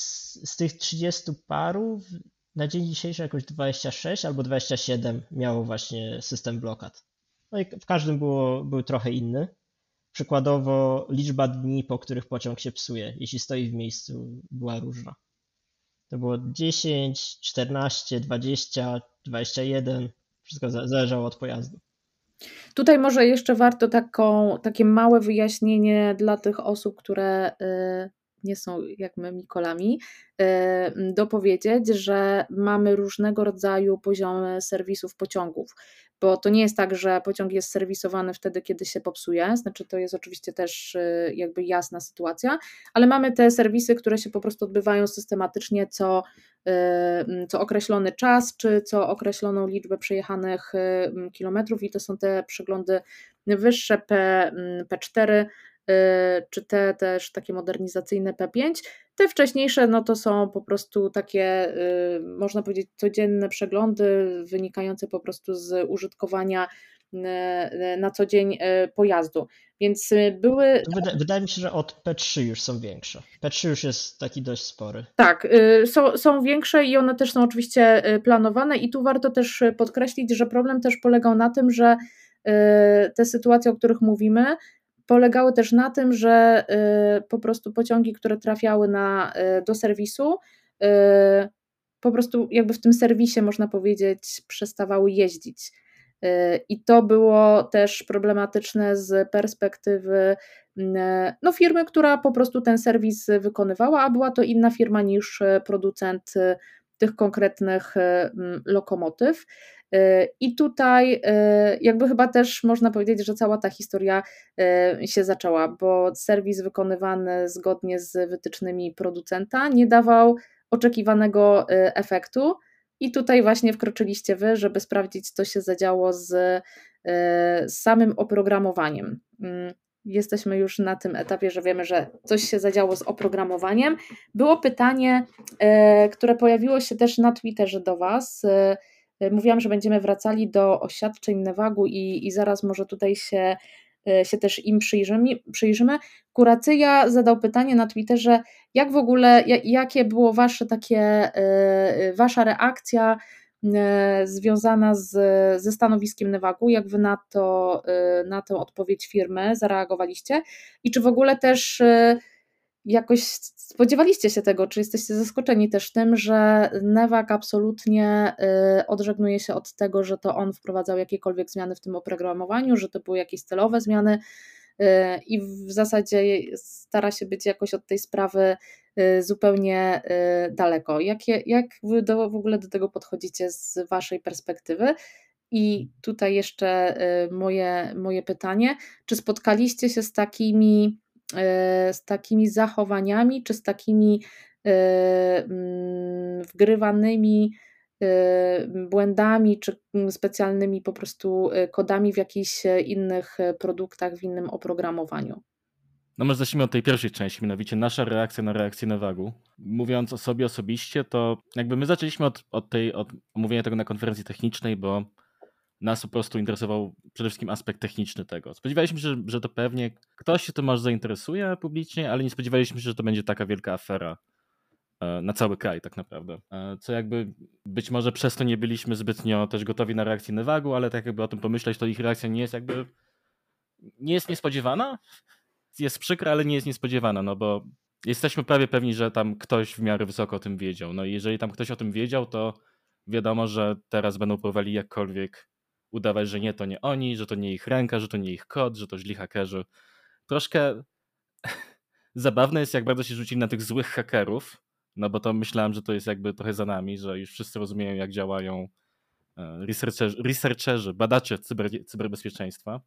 z tych 30 paru na dzień dzisiejszy jakoś 26 albo 27 miało właśnie system blokad. No i w każdym było, był trochę inny. Przykładowo liczba dni, po których pociąg się psuje, jeśli stoi w miejscu, była różna. To było 10, 14, 20, 21. Wszystko zależało od pojazdu. Tutaj może jeszcze warto taką, takie małe wyjaśnienie dla tych osób, które y, nie są jak my Mikolami, dopowiedzieć, że mamy różnego rodzaju poziomy serwisów pociągów, bo to nie jest tak, że pociąg jest serwisowany wtedy, kiedy się popsuje, znaczy to jest oczywiście też y, jakby jasna sytuacja, ale mamy te serwisy, które się po prostu odbywają systematycznie co, co określony czas, czy co określoną liczbę przejechanych kilometrów i to są te przeglądy wyższe P, P4, Y, czy te też takie modernizacyjne P5. Te wcześniejsze no to są po prostu takie, y, można powiedzieć, codzienne przeglądy wynikające po prostu z użytkowania y, na co dzień pojazdu. Więc były. Wydaje, wydaje mi się, że od P3 już są większe. P3 już jest taki dość spory. Tak, są, są większe i one też są oczywiście planowane, i tu warto też podkreślić, że problem też polegał na tym, że te sytuacje, o których mówimy, polegały też na tym, że y, po prostu pociągi, które trafiały na, y, do serwisu, y, po prostu jakby w tym serwisie, można powiedzieć, przestawały jeździć. I to było też problematyczne z perspektywy no, firmy, która po prostu ten serwis wykonywała, a była to inna firma niż producent tych konkretnych lokomotyw. Y, I tutaj y, jakby chyba też można powiedzieć, że cała ta historia y, się zaczęła, bo serwis wykonywany zgodnie z wytycznymi producenta nie dawał oczekiwanego efektu. I tutaj właśnie wkroczyliście wy, żeby sprawdzić, co się zadziało z, z samym oprogramowaniem. Jesteśmy już na tym etapie, że wiemy, że coś się zadziało z oprogramowaniem. Było pytanie, które pojawiło się też na Twitterze do Was. Mówiłam, że będziemy wracali do oświadczeń Newagu i, i zaraz może tutaj się, się też im przyjrzymy. przyjrzymy. Kuracyja zadał pytanie na Twitterze, jak w ogóle, jakie było wasze takie, wasza reakcja E, związana z, ze stanowiskiem Newagu. Jak wy na, to, e, na tę odpowiedź firmy zareagowaliście i czy w ogóle też e, jakoś spodziewaliście się tego, czy jesteście zaskoczeni też tym, że Newak absolutnie odżegnuje się od tego, że to on wprowadzał jakiekolwiek zmiany w tym oprogramowaniu, że to były jakieś celowe zmiany i w zasadzie stara się być jakoś od tej sprawy Y, zupełnie y, daleko. Jak, jak wy do, w ogóle do tego podchodzicie z waszej perspektywy? I tutaj jeszcze y, moje, moje pytanie, czy spotkaliście się z takimi, z takimi zachowaniami, czy z takimi mm, wgrywanymi błędami, czy specjalnymi po prostu kodami w jakichś innych produktach, w innym oprogramowaniu? No może zacznijmy od tej pierwszej części, mianowicie nasza reakcja na reakcję na wagu. Mówiąc o sobie osobiście, to jakby my zaczęliśmy od, od tej, od omówienia tego na konferencji technicznej, bo nas po prostu interesował przede wszystkim aspekt techniczny tego. Spodziewaliśmy się, że, to pewnie ktoś się tym może zainteresuje publicznie, ale nie spodziewaliśmy się, że to będzie taka wielka afera e, na cały kraj tak naprawdę. E, co jakby być może przez to nie byliśmy zbytnio też gotowi na reakcję Nevagu, ale tak jakby o tym pomyśleć, to ich reakcja nie jest jakby nie jest niespodziewana, jest przykra, ale nie jest niespodziewana, no bo jesteśmy prawie pewni, że tam ktoś w miarę wysoko o tym wiedział. No i jeżeli tam ktoś o tym wiedział, to wiadomo, że teraz będą próbowali jakkolwiek udawać, że nie, to nie oni, że to nie ich ręka, że to nie ich kod, że to źli hakerzy. Troszkę [LAUGHS] zabawne jest, jak bardzo się rzucili na tych złych hakerów, no bo to myślałem, że to jest jakby trochę za nami, że już wszyscy rozumieją, jak działają e, researcherzy, researcherzy badacze cyber, cyberbezpieczeństwa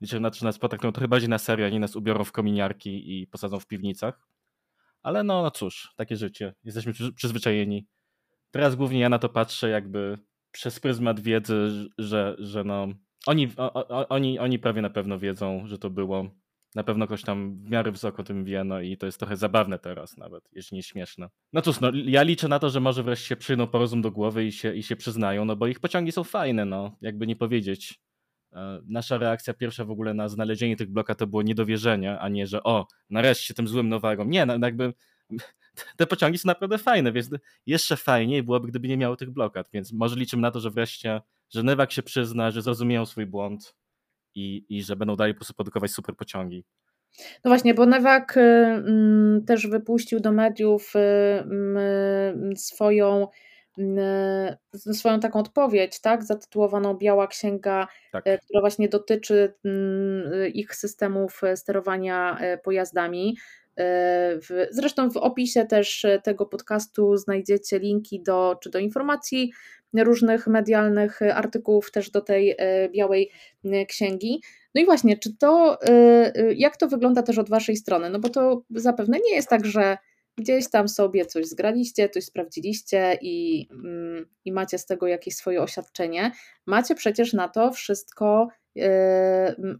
liczę na to, że nas potraktują trochę bardziej na serio, nie nas ubiorą w kominiarki i posadzą w piwnicach. Ale no, no cóż, takie życie. Jesteśmy przyzwyczajeni. Teraz głównie ja na to patrzę jakby przez pryzmat wiedzy, że, że no, oni, o, oni, oni prawie na pewno wiedzą, że to było. Na pewno ktoś tam w miarę wysoko tym wie, no i to jest trochę zabawne teraz nawet, jeśli nie śmieszne. No cóż, no ja liczę na to, że może wreszcie przyjdą porozum do głowy i się, i się przyznają, no bo ich pociągi są fajne, no, jakby nie powiedzieć. E, nasza reakcja pierwsza w ogóle na znalezienie tych bloka to było niedowierzenie, a nie, że o, nareszcie tym złym nowagą. Nie, no, jakby te pociągi są naprawdę fajne, więc jeszcze fajniej byłoby, gdyby nie miały tych blokad, więc może liczymy na to, że wreszcie, że Newak się przyzna, że zrozumieją swój błąd i, i że będą dalej po prostu produkować super pociągi. No właśnie, bo Newak y, y, też wypuścił do mediów y, swoją swoją taką odpowiedź, tak, zatytułowaną Biała Księga, tak. E, która właśnie dotyczy mm, ich systemów sterowania e, pojazdami. E, zresztą w opisie też tego podcastu znajdziecie linki do, czy do informacji różnych medialnych artykułów, też do tej białej księgi. No i właśnie, czy to, jak to wygląda też od Waszej strony? No bo to zapewne nie jest tak, że gdzieś tam sobie coś zgraliście, coś sprawdziliście i, mm, i macie z tego jakieś swoje oświadczenie. Macie przecież na to wszystko,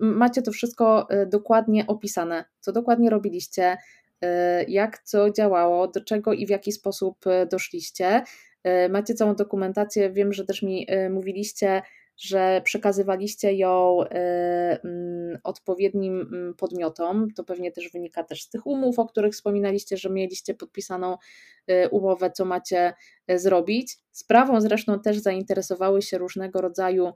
macie to wszystko yy, dokładnie opisane, co dokładnie robiliście, yy, jak co działało, do czego i w jaki sposób doszliście. Macie całą dokumentację, wiem, że też mi mówiliście, że przekazywaliście ją odpowiednim podmiotom. To pewnie też wynika też z tych umów, o których wspominaliście, że mieliście podpisaną umowę, co macie zrobić. Sprawą zresztą też zainteresowały się różnego rodzaju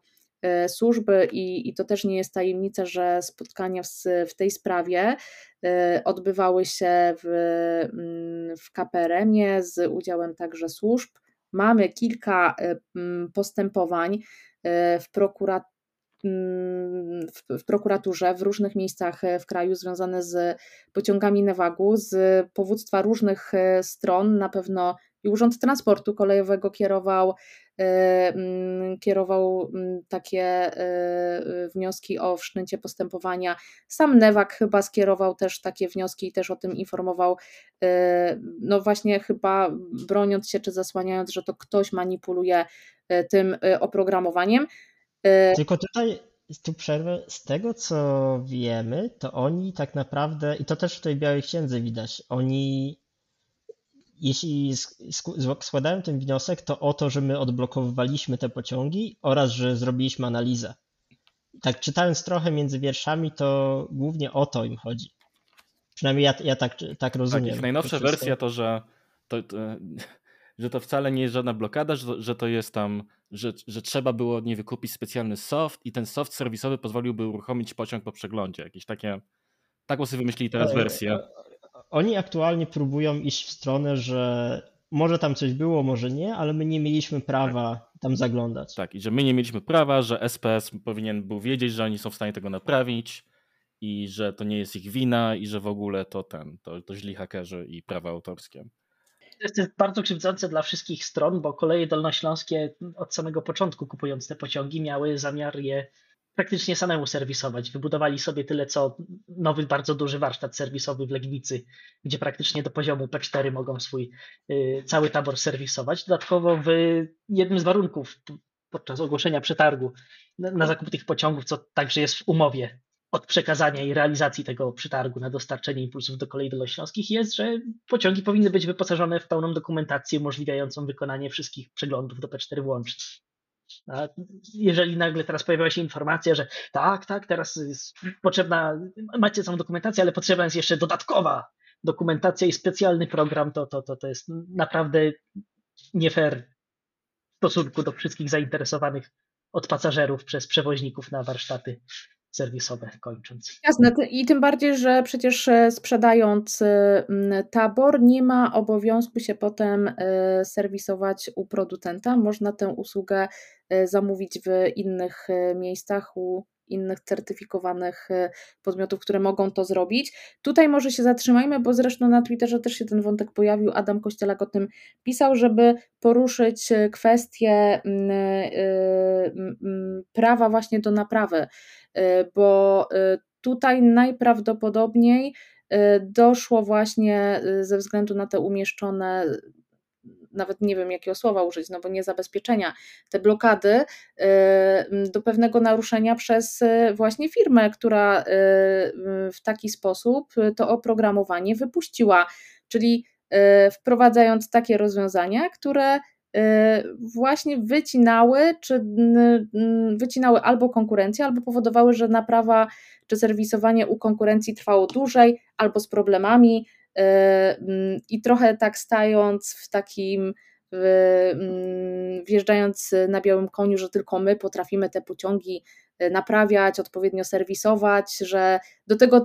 służby i, i to też nie jest tajemnica, że spotkania w, w tej sprawie odbywały się w, mm, w KPRM-ie z udziałem także służb. Mamy kilka postępowań E, w prokuraturze mm, w, prokuraturze w różnych miejscach e, w kraju związane z pociągami Newagu, z powództwa różnych e, stron. Na pewno i Urząd Transportu Kolejowego kierował, mm, kierował mm, takie wnioski o wszczęcie postępowania. Sam Newak chyba skierował też takie wnioski i też o tym informował, no właśnie chyba broniąc się czy zasłaniając, że to ktoś manipuluje tym oprogramowaniem. Tylko tutaj tu przerwę. Z tego co wiemy, to oni tak naprawdę, i to też w tej Białej Księdze widać, oni jeśli składają ten wniosek, to o to, że my odblokowywaliśmy te pociągi oraz, że zrobiliśmy analizę. Tak czytając trochę między wierszami, to głównie o to im chodzi. Przynajmniej ja, ja tak, tak rozumiem. Tak, najnowsza to wersja to, że to, to, [LAUGHS] że to wcale nie jest żadna blokada, że, że to jest tam, że, że trzeba było nie wykupić specjalny soft i ten soft serwisowy pozwoliłby uruchomić pociąg po przeglądzie. Jakieś takie, taką sobie wymyślili teraz e, wersję. Oni aktualnie próbują iść w stronę, że może tam coś było, może nie, ale my nie mieliśmy prawa tak. tam zaglądać. Tak, i że my nie mieliśmy prawa, że SPS powinien był wiedzieć, że oni są w stanie tego naprawić i że to nie jest ich wina i że w ogóle to ten, to, to źli hakerzy i prawa autorskie. To jest bardzo krzywdzące dla wszystkich stron, bo koleje dolnośląskie od samego początku kupując te pociągi miały zamiar je praktycznie samemu serwisować. Wybudowali sobie tyle co nowy, bardzo duży warsztat serwisowy w Legnicy, gdzie praktycznie do poziomu P4 mogą swój y, cały tabor serwisować. Dodatkowo w jednym z warunków podczas ogłoszenia przetargu na, na zakup tych pociągów, co także jest w umowie od przekazania i realizacji tego przetargu na dostarczenie impulsów do kolei dolnośląskich jest, że pociągi powinny być wyposażone w pełną dokumentację umożliwiającą wykonanie wszystkich przeglądów do P4 włącznie. Jeżeli nagle teraz pojawiła się informacja, że tak, tak, teraz jest potrzebna, macie całą dokumentację, ale potrzebna jest jeszcze dodatkowa dokumentacja i specjalny program, to, to, to, to jest naprawdę nie fair w stosunku do wszystkich zainteresowanych od pasażerów przez przewoźników na warsztaty serwisowe kończąc. Jasne, i tym bardziej, że przecież e, sprzedając e, tabor nie ma obowiązku się potem e, serwisować u producenta. Można tę usługę zamówić w innych miejscach u innych certyfikowanych podmiotów, które mogą to zrobić. Tutaj może się zatrzymajmy, bo zresztą na Twitterze też się ten wątek pojawił. Adam Kościelak o tym pisał, żeby poruszyć kwestię prawa właśnie do naprawy Y, bo y, tutaj najprawdopodobniej y, doszło właśnie ze względu na te umieszczone nawet nie wiem jakiego słowa użyć, no bo nie zabezpieczenia, te blokady do pewnego naruszenia przez właśnie firmę, która w taki sposób to oprogramowanie wypuściła, czyli wprowadzając takie rozwiązania, które Y, właśnie wycinały, czy wycinały albo konkurencję, albo powodowały, że naprawa czy serwisowanie u konkurencji trwało dłużej, albo z problemami y, i trochę tak stając w takim wjeżdżając na białym koniu, że tylko my potrafimy te pociągi y, naprawiać, odpowiednio serwisować, że do tego,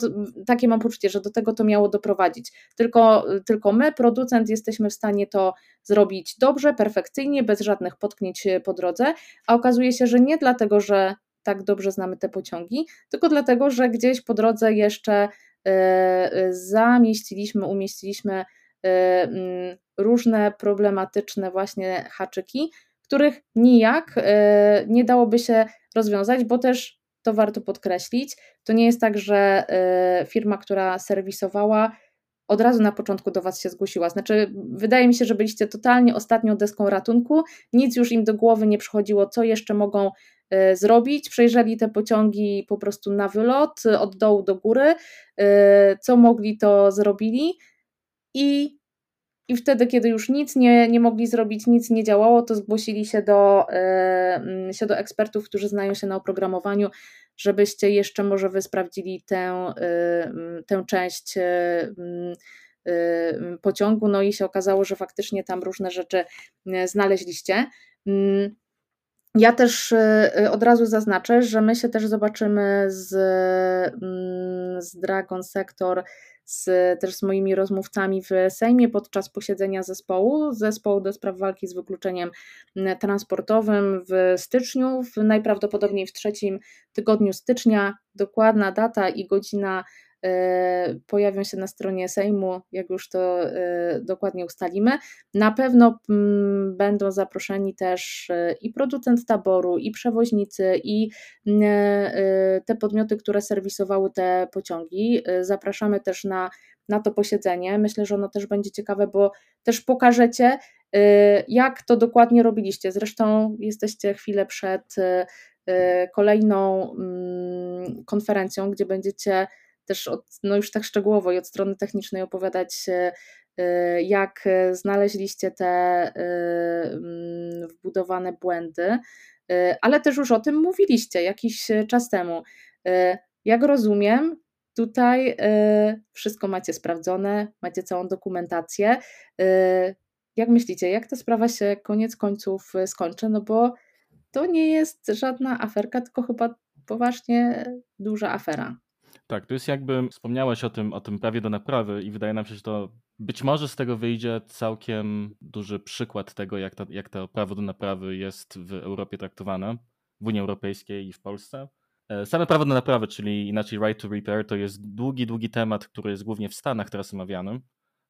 takie mam poczucie, że do tego to miało doprowadzić. Tylko, tylko my, producent, jesteśmy w stanie to zrobić dobrze, perfekcyjnie, bez żadnych potknięć po drodze, a okazuje się, że nie dlatego, że tak dobrze znamy te pociągi, tylko dlatego, że gdzieś po drodze jeszcze y, y, zamieściliśmy, umieściliśmy Y, różne problematyczne właśnie haczyki, których nijak y, nie dałoby się rozwiązać, bo też to warto podkreślić. To nie jest tak, że firma, która serwisowała, od razu na początku do Was się zgłosiła. Znaczy, wydaje mi się, że byliście totalnie ostatnią deską ratunku, nic już im do głowy nie przychodziło, co jeszcze mogą zrobić. Przejrzeli te pociągi po prostu na wylot, od dołu do góry, co mogli, to zrobili i, i wtedy, kiedy już nic nie, nie mogli zrobić, nic nie działało, to zgłosili się do, yy, się do ekspertów, którzy znają się na oprogramowaniu, żebyście jeszcze może wy sprawdzili tę, yy, tę część yy, pociągu, no i się okazało, że faktycznie tam różne rzeczy znaleźliście. Mm, ja też od razu zaznaczę, że my się też zobaczymy z, mm, z Dragon Sector z, też z moimi rozmówcami w Sejmie podczas posiedzenia zespołu, zespołu do spraw walki z wykluczeniem transportowym w styczniu, w, najprawdopodobniej w trzecim tygodniu stycznia. Dokładna data i godzina pojawią się na stronie Sejmu, jak już to e, dokładnie ustalimy. Na pewno mm, będą zaproszeni też e, i producent taboru, i przewoźnicy, i te podmioty, które serwisowały te pociągi. Zapraszamy też na, na to posiedzenie. Myślę, że ono też będzie ciekawe, bo też pokażecie, jak to dokładnie robiliście. Zresztą jesteście chwilę przed kolejną mm, konferencją, gdzie będziecie też od, no już tak szczegółowo i od strony technicznej opowiadać, jak znaleźliście te mm, wbudowane błędy, ale też już o tym mówiliście jakiś czas temu. Jak rozumiem, tutaj wszystko macie sprawdzone, macie całą dokumentację. Jak myślicie, jak ta sprawa się koniec końców skończy? No bo to nie jest żadna aferka, tylko chyba poważnie duża afera. Tak, to jest jakby wspomniałeś o tym, o tym prawie do naprawy i wydaje nam się, że to być może z tego wyjdzie całkiem duży przykład tego, jak, to, jak to prawo do naprawy jest w Europie traktowane, w Unii Europejskiej i w Polsce. E, same prawo do naprawy, czyli inaczej right to repair, to jest długi, długi temat, który jest głównie w Stanach teraz omawiany,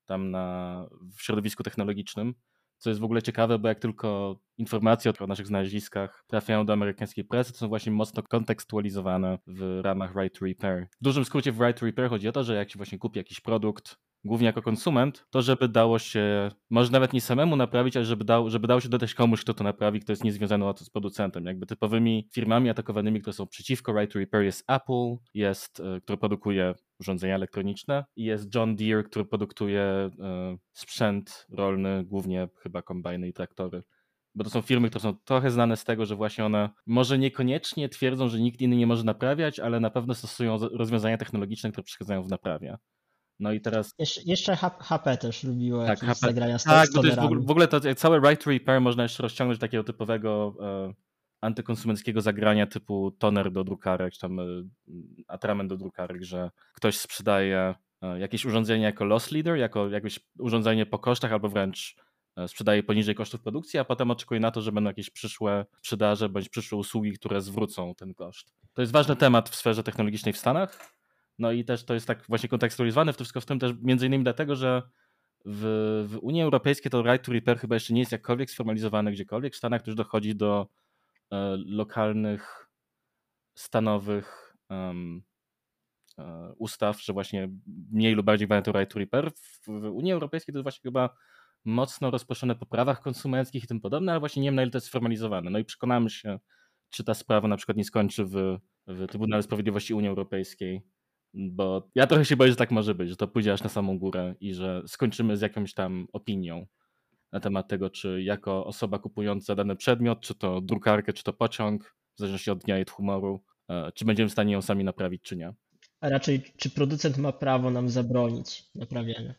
tam na, w środowisku technologicznym. Co jest w ogóle ciekawe, bo jak tylko informacje o naszych znaleziskach trafiają do amerykańskiej prasy, to są właśnie mocno kontekstualizowane w ramach Right to Repair. W dużym skrócie w Right to Repair chodzi o to, że jak się właśnie kupi jakiś produkt, głównie jako konsument, to żeby dało się, może nawet nie samemu naprawić, ale żeby, dał, żeby dało się dodać komuś, kto to naprawi, kto jest niezwiązany z producentem. Jakby typowymi firmami atakowanymi, które są przeciwko Right to Repair jest Apple, jest, e, który produkuje urządzenia elektroniczne i jest John Deere, który produkuje e, sprzęt rolny, głównie chyba kombajny i traktory bo to są firmy, które są trochę znane z tego, że właśnie one może niekoniecznie twierdzą, że nikt inny nie może naprawiać, ale na pewno stosują rozwiązania technologiczne, które przeszkadzają w naprawie. No i teraz. Jeszcze, jeszcze HP też lubiło tak, jakieś HP, zagrania z Tak, bo to jest w ogóle, w ogóle to całe right to repair można jeszcze rozciągnąć do takiego typowego e, antykonsumenckiego zagrania typu toner do drukarek, czy tam e, atrament do drukarek, że ktoś sprzedaje e, jakieś urządzenie jako loss leader, jako jakieś urządzenie po kosztach albo wręcz e, sprzedaje poniżej kosztów produkcji, a potem oczekuje na to, że będą jakieś przyszłe sprzedaże bądź przyszłe usługi, które zwrócą ten koszt. To jest ważny temat w sferze technologicznej w Stanach no i też to jest tak właśnie kontekstualizowane wszystko w tym też między innymi dlatego, że w, w Unii Europejskiej to right to repair chyba jeszcze nie jest jakkolwiek sformalizowane gdziekolwiek. W Stanach już dochodzi do e, lokalnych, stanowych e, ustaw, że właśnie mniej lub bardziej mają to right to repair. W, w Unii Europejskiej to właśnie chyba mocno rozproszone po prawach konsumenckich i tym podobne, ale właśnie nie wiem na ile to jest sformalizowane. No i przekonamy się, czy ta sprawa na przykład nie skończy w, w Trybunale Sprawiedliwości Unii Europejskiej bo ja trochę się boję, że tak może być, że to pójdzie aż na samą górę i że skończymy z jakąś tam opinią na temat tego, czy jako osoba kupująca dany przedmiot, czy to drukarkę, czy to pociąg, w zależności od dnia i humoru, e, czy będziemy w stanie ją sami naprawić, czy nie. A raczej, czy producent ma prawo nam zabronić naprawiania?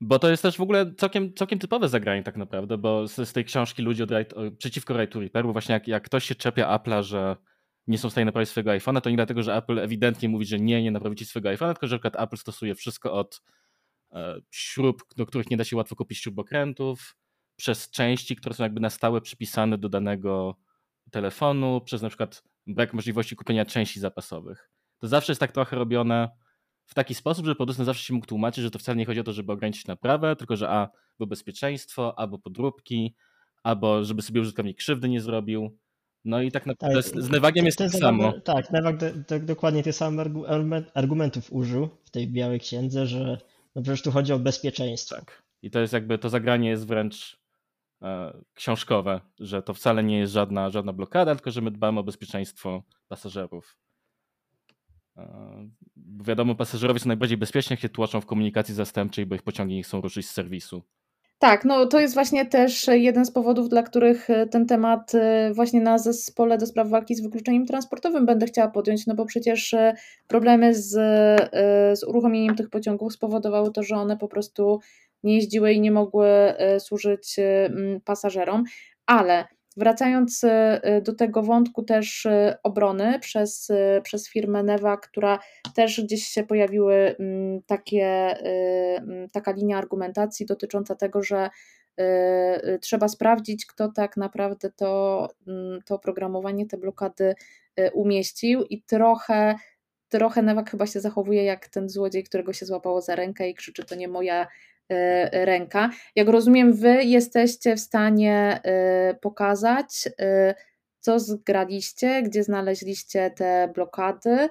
Bo to jest też w ogóle całkiem, całkiem typowe zagranie tak naprawdę, bo z, z tej książki ludzi od przeciwko Right to Repair, właśnie jak, jak ktoś się czepia Apple'a, że nie są w stanie naprawić swojego iPhone'a, to nie dlatego, że Apple ewidentnie mówi, że nie, nie naprawicie swojego iPhone'a, tylko że na Apple stosuje wszystko od e, śrub, do których nie da się łatwo kupić śrubokrętów, przez części, które są jakby na stałe przypisane do danego telefonu, przez na przykład brak możliwości kupienia części zapasowych. To zawsze jest tak trochę robione w taki sposób, że producent zawsze się mógł tłumaczyć, że to wcale nie chodzi o to, żeby ograniczyć naprawę, tylko że a, bo bezpieczeństwo, albo podróbki, albo żeby sobie użytkownik krzywdy nie zrobił. No i tak naprawdę tak, z Nevagiem jest tak samo. Tak, Nevag do, do, dokładnie tych samych argumentów użył w tej białej księdze, że no przecież tu chodzi o bezpieczeństwo. Tak. I to jest jakby, to zagranie jest wręcz e, książkowe, że to wcale nie jest żadna, żadna blokada, tylko że my dbamy o bezpieczeństwo pasażerów. E, wiadomo, pasażerowie są najbardziej bezpieczni, jak się tłoczą w komunikacji zastępczej, bo ich pociągi nie chcą ruszyć z serwisu. Tak, no to jest właśnie też jeden z powodów, dla których e, ten temat e, właśnie na zespole do spraw walki z wykluczeniem transportowym będę chciała podjąć, no bo przecież e, problemy z, z uruchomieniem tych pociągów spowodowały to, że one po prostu nie jeździły i nie mogły służyć pasażerom, ale Wracając e, do tego wątku też e, obrony przez, przez firmę Neva, która też gdzieś się pojawiły mm, takie, mm, taka linia argumentacji dotycząca tego, że trzeba sprawdzić, kto tak naprawdę to, mm, to oprogramowanie, te blokady umieścił i trochę trochę Newak chyba się zachowuje jak ten złodziej, którego się złapało za rękę i krzyczy, to nie moja ręka. Jak rozumiem, wy jesteście w stanie e, pokazać, e, co zgraliście, gdzie znaleźliście te blokady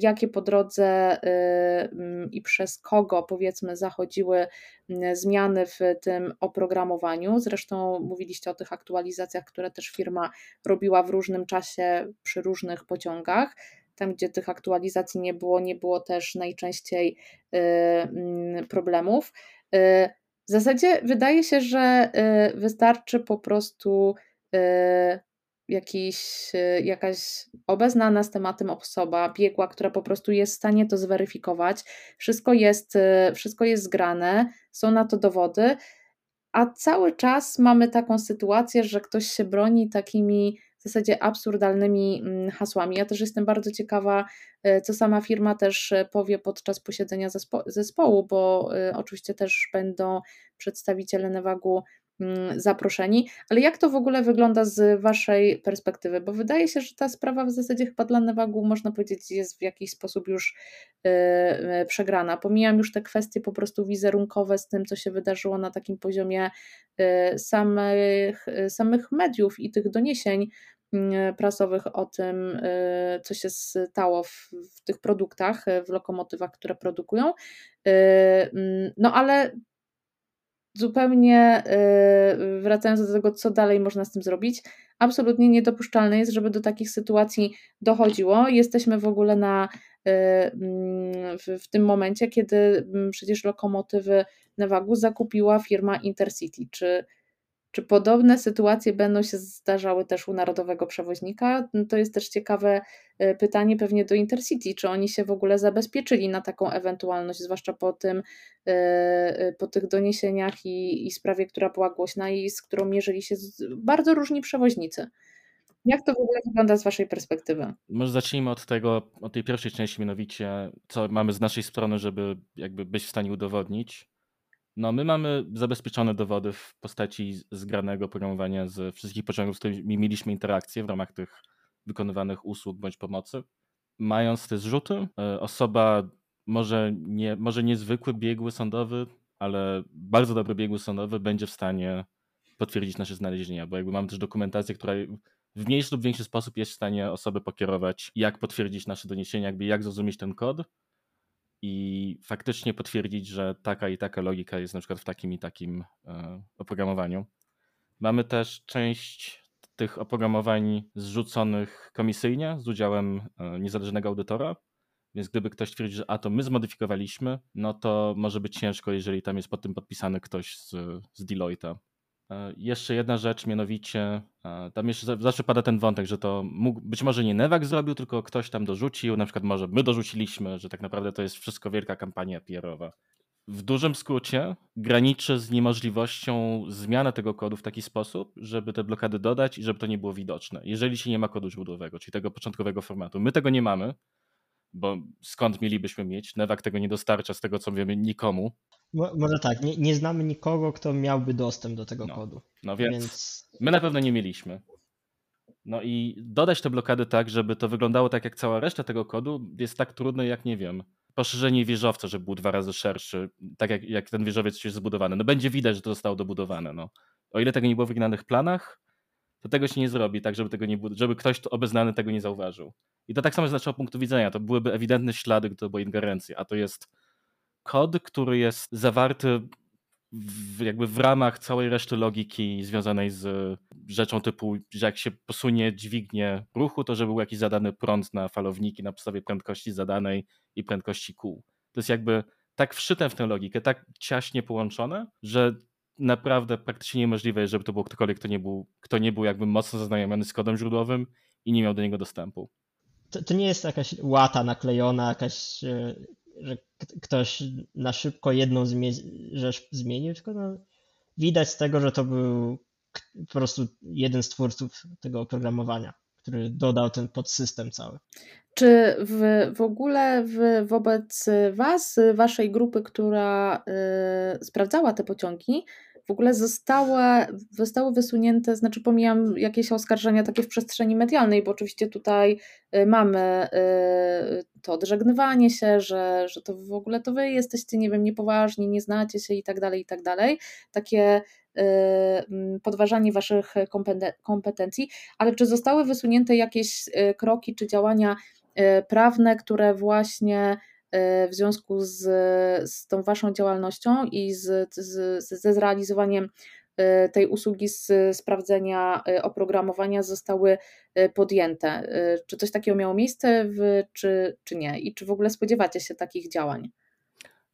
jakie po drodze mm, i przez kogo powiedzmy zachodziły mm, zmiany w tym oprogramowaniu. Zresztą mówiliście o tych aktualizacjach, które też firma robiła w różnym czasie przy różnych pociągach. Tam, gdzie tych aktualizacji nie było, nie było też najczęściej problemów. W zasadzie wydaje się, że wystarczy po prostu jakiś, y, jakaś obeznana z tematem osoba, biegła, która po prostu jest w stanie to zweryfikować. Wszystko jest, y, wszystko jest zgrane, są na to dowody, a cały czas mamy taką sytuację, że ktoś się broni takimi w zasadzie absurdalnymi mm, hasłami. Ja też jestem bardzo ciekawa, y, co sama firma też powie podczas posiedzenia zespołu, bo oczywiście też będą przedstawiciele Newagu zaproszeni, ale jak to w ogóle wygląda z Waszej perspektywy? Bo wydaje się, że ta sprawa w zasadzie chyba dla Newagu, można powiedzieć, jest w jakiś sposób już yy, przegrana. Pomijam już te kwestie po prostu wizerunkowe z tym, co się wydarzyło na takim poziomie yy, samych, samych mediów i tych doniesień mm, prasowych o tym, co się stało w, w tych produktach, w lokomotywach, które produkują. Mm, no ale zupełnie y, wracając do tego, co dalej można z tym zrobić, absolutnie niedopuszczalne jest, żeby do takich sytuacji dochodziło. Jesteśmy w ogóle na, y, mm, w, tym momencie, kiedy mm, przecież lokomotywy Nevagu zakupiła firma Intercity. Czy czy podobne sytuacje będą się zdarzały też u narodowego przewoźnika? No to jest też ciekawe e, pytanie pewnie do Intercity, czy oni się w ogóle zabezpieczyli na taką ewentualność, zwłaszcza po tym, e, e, po tych doniesieniach i, i sprawie, która była głośna i z którą mierzyli się bardzo różni przewoźnicy. Jak to w ogóle wygląda z Waszej perspektywy? Może zacznijmy od tego, od tej pierwszej części, mianowicie co mamy z naszej strony, żeby jakby być w stanie udowodnić, no, my mamy zabezpieczone dowody w postaci zgranego programowania z wszystkich pociągów, z którymi mieliśmy interakcję w ramach tych wykonywanych usług bądź pomocy. Mając te zrzuty, e, osoba może, nie, może niezwykły biegły sądowy, ale bardzo dobry biegły sądowy będzie w stanie potwierdzić nasze znalezienia, bo jakby mamy też dokumentację, która w mniejszy lub większy sposób jest w stanie osoby pokierować, jak potwierdzić nasze doniesienia, jakby jak zrozumieć ten kod i faktycznie potwierdzić, że taka i taka logika jest na przykład w takim i takim e, oprogramowaniu. Mamy też część tych oprogramowań zrzuconych komisyjnie z udziałem e, niezależnego audytora, więc gdyby ktoś twierdzi, że a to my zmodyfikowaliśmy, no to może być ciężko, jeżeli tam jest pod tym podpisany ktoś z, z Deloitte'a. E, jeszcze jedna rzecz, mianowicie e, tam jeszcze zawsze pada ten wątek, że to mógł, być może nie Newak zrobił, tylko ktoś tam dorzucił, na przykład może my dorzuciliśmy, że tak naprawdę to jest wszystko wielka kampania PR-owa. W dużym skrócie graniczy z niemożliwością zmiany tego kodu w taki sposób, żeby te blokady dodać i żeby to nie było widoczne, jeżeli się nie ma kodu źródłowego, czyli tego początkowego formatu. My tego nie mamy, bo skąd mielibyśmy mieć? Newak tego nie dostarcza, z tego co wiemy, nikomu. Może tak, nie, nie znamy nikogo, kto miałby dostęp do tego no, kodu. No więc, więc, my na pewno nie mieliśmy. No i dodać te blokady tak, żeby to wyglądało tak jak cała reszta tego kodu jest tak trudne jak, nie wiem, poszerzenie wieżowca, żeby był dwa razy szerszy, tak jak, jak ten wieżowiec jest zbudowany. No będzie widać, że to zostało dobudowane. No. O ile tego nie było w oryginalnych planach, to tego się nie zrobi, tak żeby, tego nie, żeby ktoś obeznany tego nie zauważył. I to tak samo z naszego punktu widzenia. To byłyby ewidentne ślady, gdy to była ingerencja, a to jest kod, który jest zawarty w, jakby w ramach całej reszty logiki związanej z rzeczą typu, że jak się posunie dźwignię ruchu, to żeby był jakiś zadany prąd na falowniki na podstawie prędkości zadanej i prędkości kół. To jest jakby tak wszyte w tę logikę, tak ciaśnie połączone, że naprawdę praktycznie niemożliwe jest, żeby to był ktokolwiek, kto nie był, kto nie był jakby mocno zaznajomiony z kodem źródłowym i nie miał do niego dostępu. To, to nie jest jakaś łata naklejona, jakaś, e, że ktoś na szybko jedną rzecz zmienił, tylko no, widać z tego, że to był po prostu jeden z twórców tego oprogramowania, który dodał ten podsystem cały. Czy w, w ogóle w, wobec Was, Waszej grupy, która y, sprawdzała te pociągi, w ogóle zostały, zostały wysunięte, znaczy pomijam jakieś oskarżenia takie w przestrzeni medialnej, bo oczywiście tutaj y, mamy y, to odżegnywanie się, że, że to w ogóle to wy jesteście, nie wiem, niepoważni, nie znacie się i tak dalej, i tak dalej. Takie y, podważanie waszych kompetencji, ale czy zostały wysunięte jakieś kroki czy działania prawne, które właśnie w związku z, z tą Waszą działalnością i z, z, ze zrealizowaniem tej usługi z sprawdzenia oprogramowania zostały podjęte. Czy coś takiego miało miejsce, w, czy, czy nie? I czy w ogóle spodziewacie się takich działań?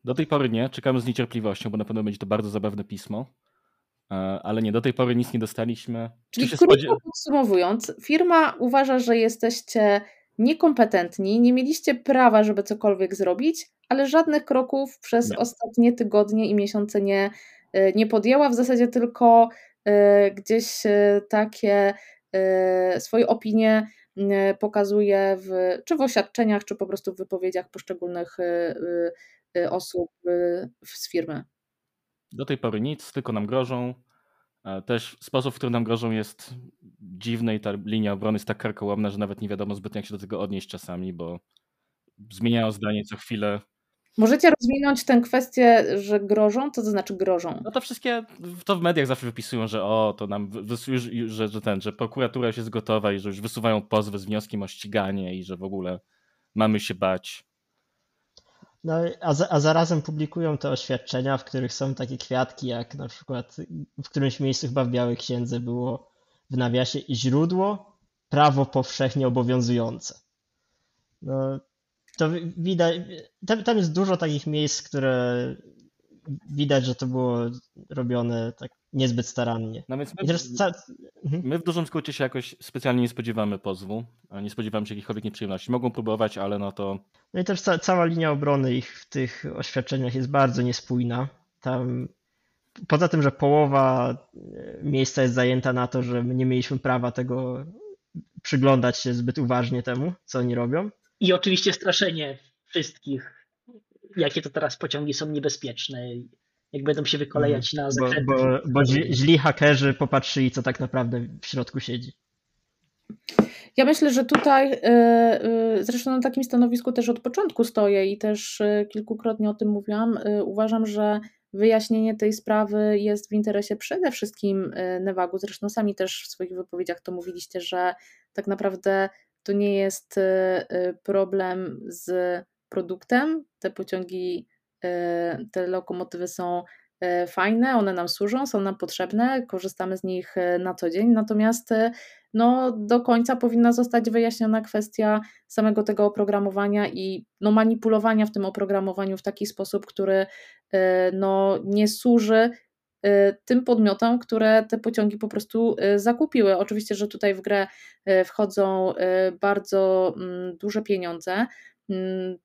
Do tej pory nie, czekamy z niecierpliwością, bo na pewno będzie to bardzo zabawne pismo. E, ale nie, do tej pory nic nie dostaliśmy. Czyli krótko spodziew... podsumowując, firma uważa, że jesteście niekompetentni, nie mieliście prawa, żeby cokolwiek zrobić, ale żadnych kroków przez nie. ostatnie tygodnie i miesiące nie, e, nie podjęła. W zasadzie tylko e, gdzieś takie swoje opinie pokazuje w, czy w oświadczeniach, czy po prostu w wypowiedziach poszczególnych osób z firmy. Do tej pory nic, tylko nam grożą. E, też sposób, w którym nam grożą jest dziwny i ta linia obrony jest tak karkołomna, że nawet nie wiadomo zbytnio jak się do tego odnieść czasami, bo zmieniają zdanie co chwilę. Możecie rozwinąć tę kwestię, że grożą? Co to znaczy grożą? No to wszystkie, to w mediach zawsze wypisują, że o, to nam, już, że, że ten, że prokuratura już jest gotowa i że już wysuwają pozwy z wnioskiem o ściganie i że w ogóle mamy się bać. No, a, za, a zarazem publikują te oświadczenia, w których są takie kwiatki, jak na przykład w którymś miejscu chyba w Białej Księdze było w nawiasie źródło, prawo powszechnie obowiązujące. No, to widać, tam, tam jest dużo takich miejsc, które widać, że to było robione tak niezbyt starannie. No więc my, ca... Mhm. my, w dużym skrócie się jakoś specjalnie nie spodziewamy pozwu, nie spodziewamy się jakichkolwiek nieprzyjemności. Mogą próbować, ale no to... No i też ca cała linia obrony ich w tych oświadczeniach jest bardzo niespójna. Tam poza tym, że połowa e, miejsca jest zajęta na to, że my nie mieliśmy prawa tego przyglądać się zbyt uważnie temu, co oni robią. I oczywiście straszenie wszystkich, jakie to teraz pociągi są niebezpieczne jak będą się wykolejać na zakręty. Bo, bo, bo źli hakerzy popatrzyli, co tak naprawdę w środku siedzi. Ja myślę, że tutaj y, y, zresztą na takim stanowisku też od początku stoję i też y, kilkukrotnie o tym mówiłam. Uważam, że wyjaśnienie tej sprawy jest w interesie przede wszystkim Newagu. Zresztą sami też w swoich wypowiedziach to mówiliście, że tak naprawdę to nie jest problem z produktem. Te pociągi E, te lokomotywy są e, fajne, one nam służą, są nam potrzebne, korzystamy z nich e, na co dzień, natomiast no, do końca powinna zostać wyjaśniona kwestia samego tego oprogramowania i no, manipulowania w tym oprogramowaniu w taki sposób, który no, nie służy tym podmiotom, które te pociągi po prostu zakupiły. Oczywiście, że tutaj w grę wchodzą bardzo mm, duże pieniądze,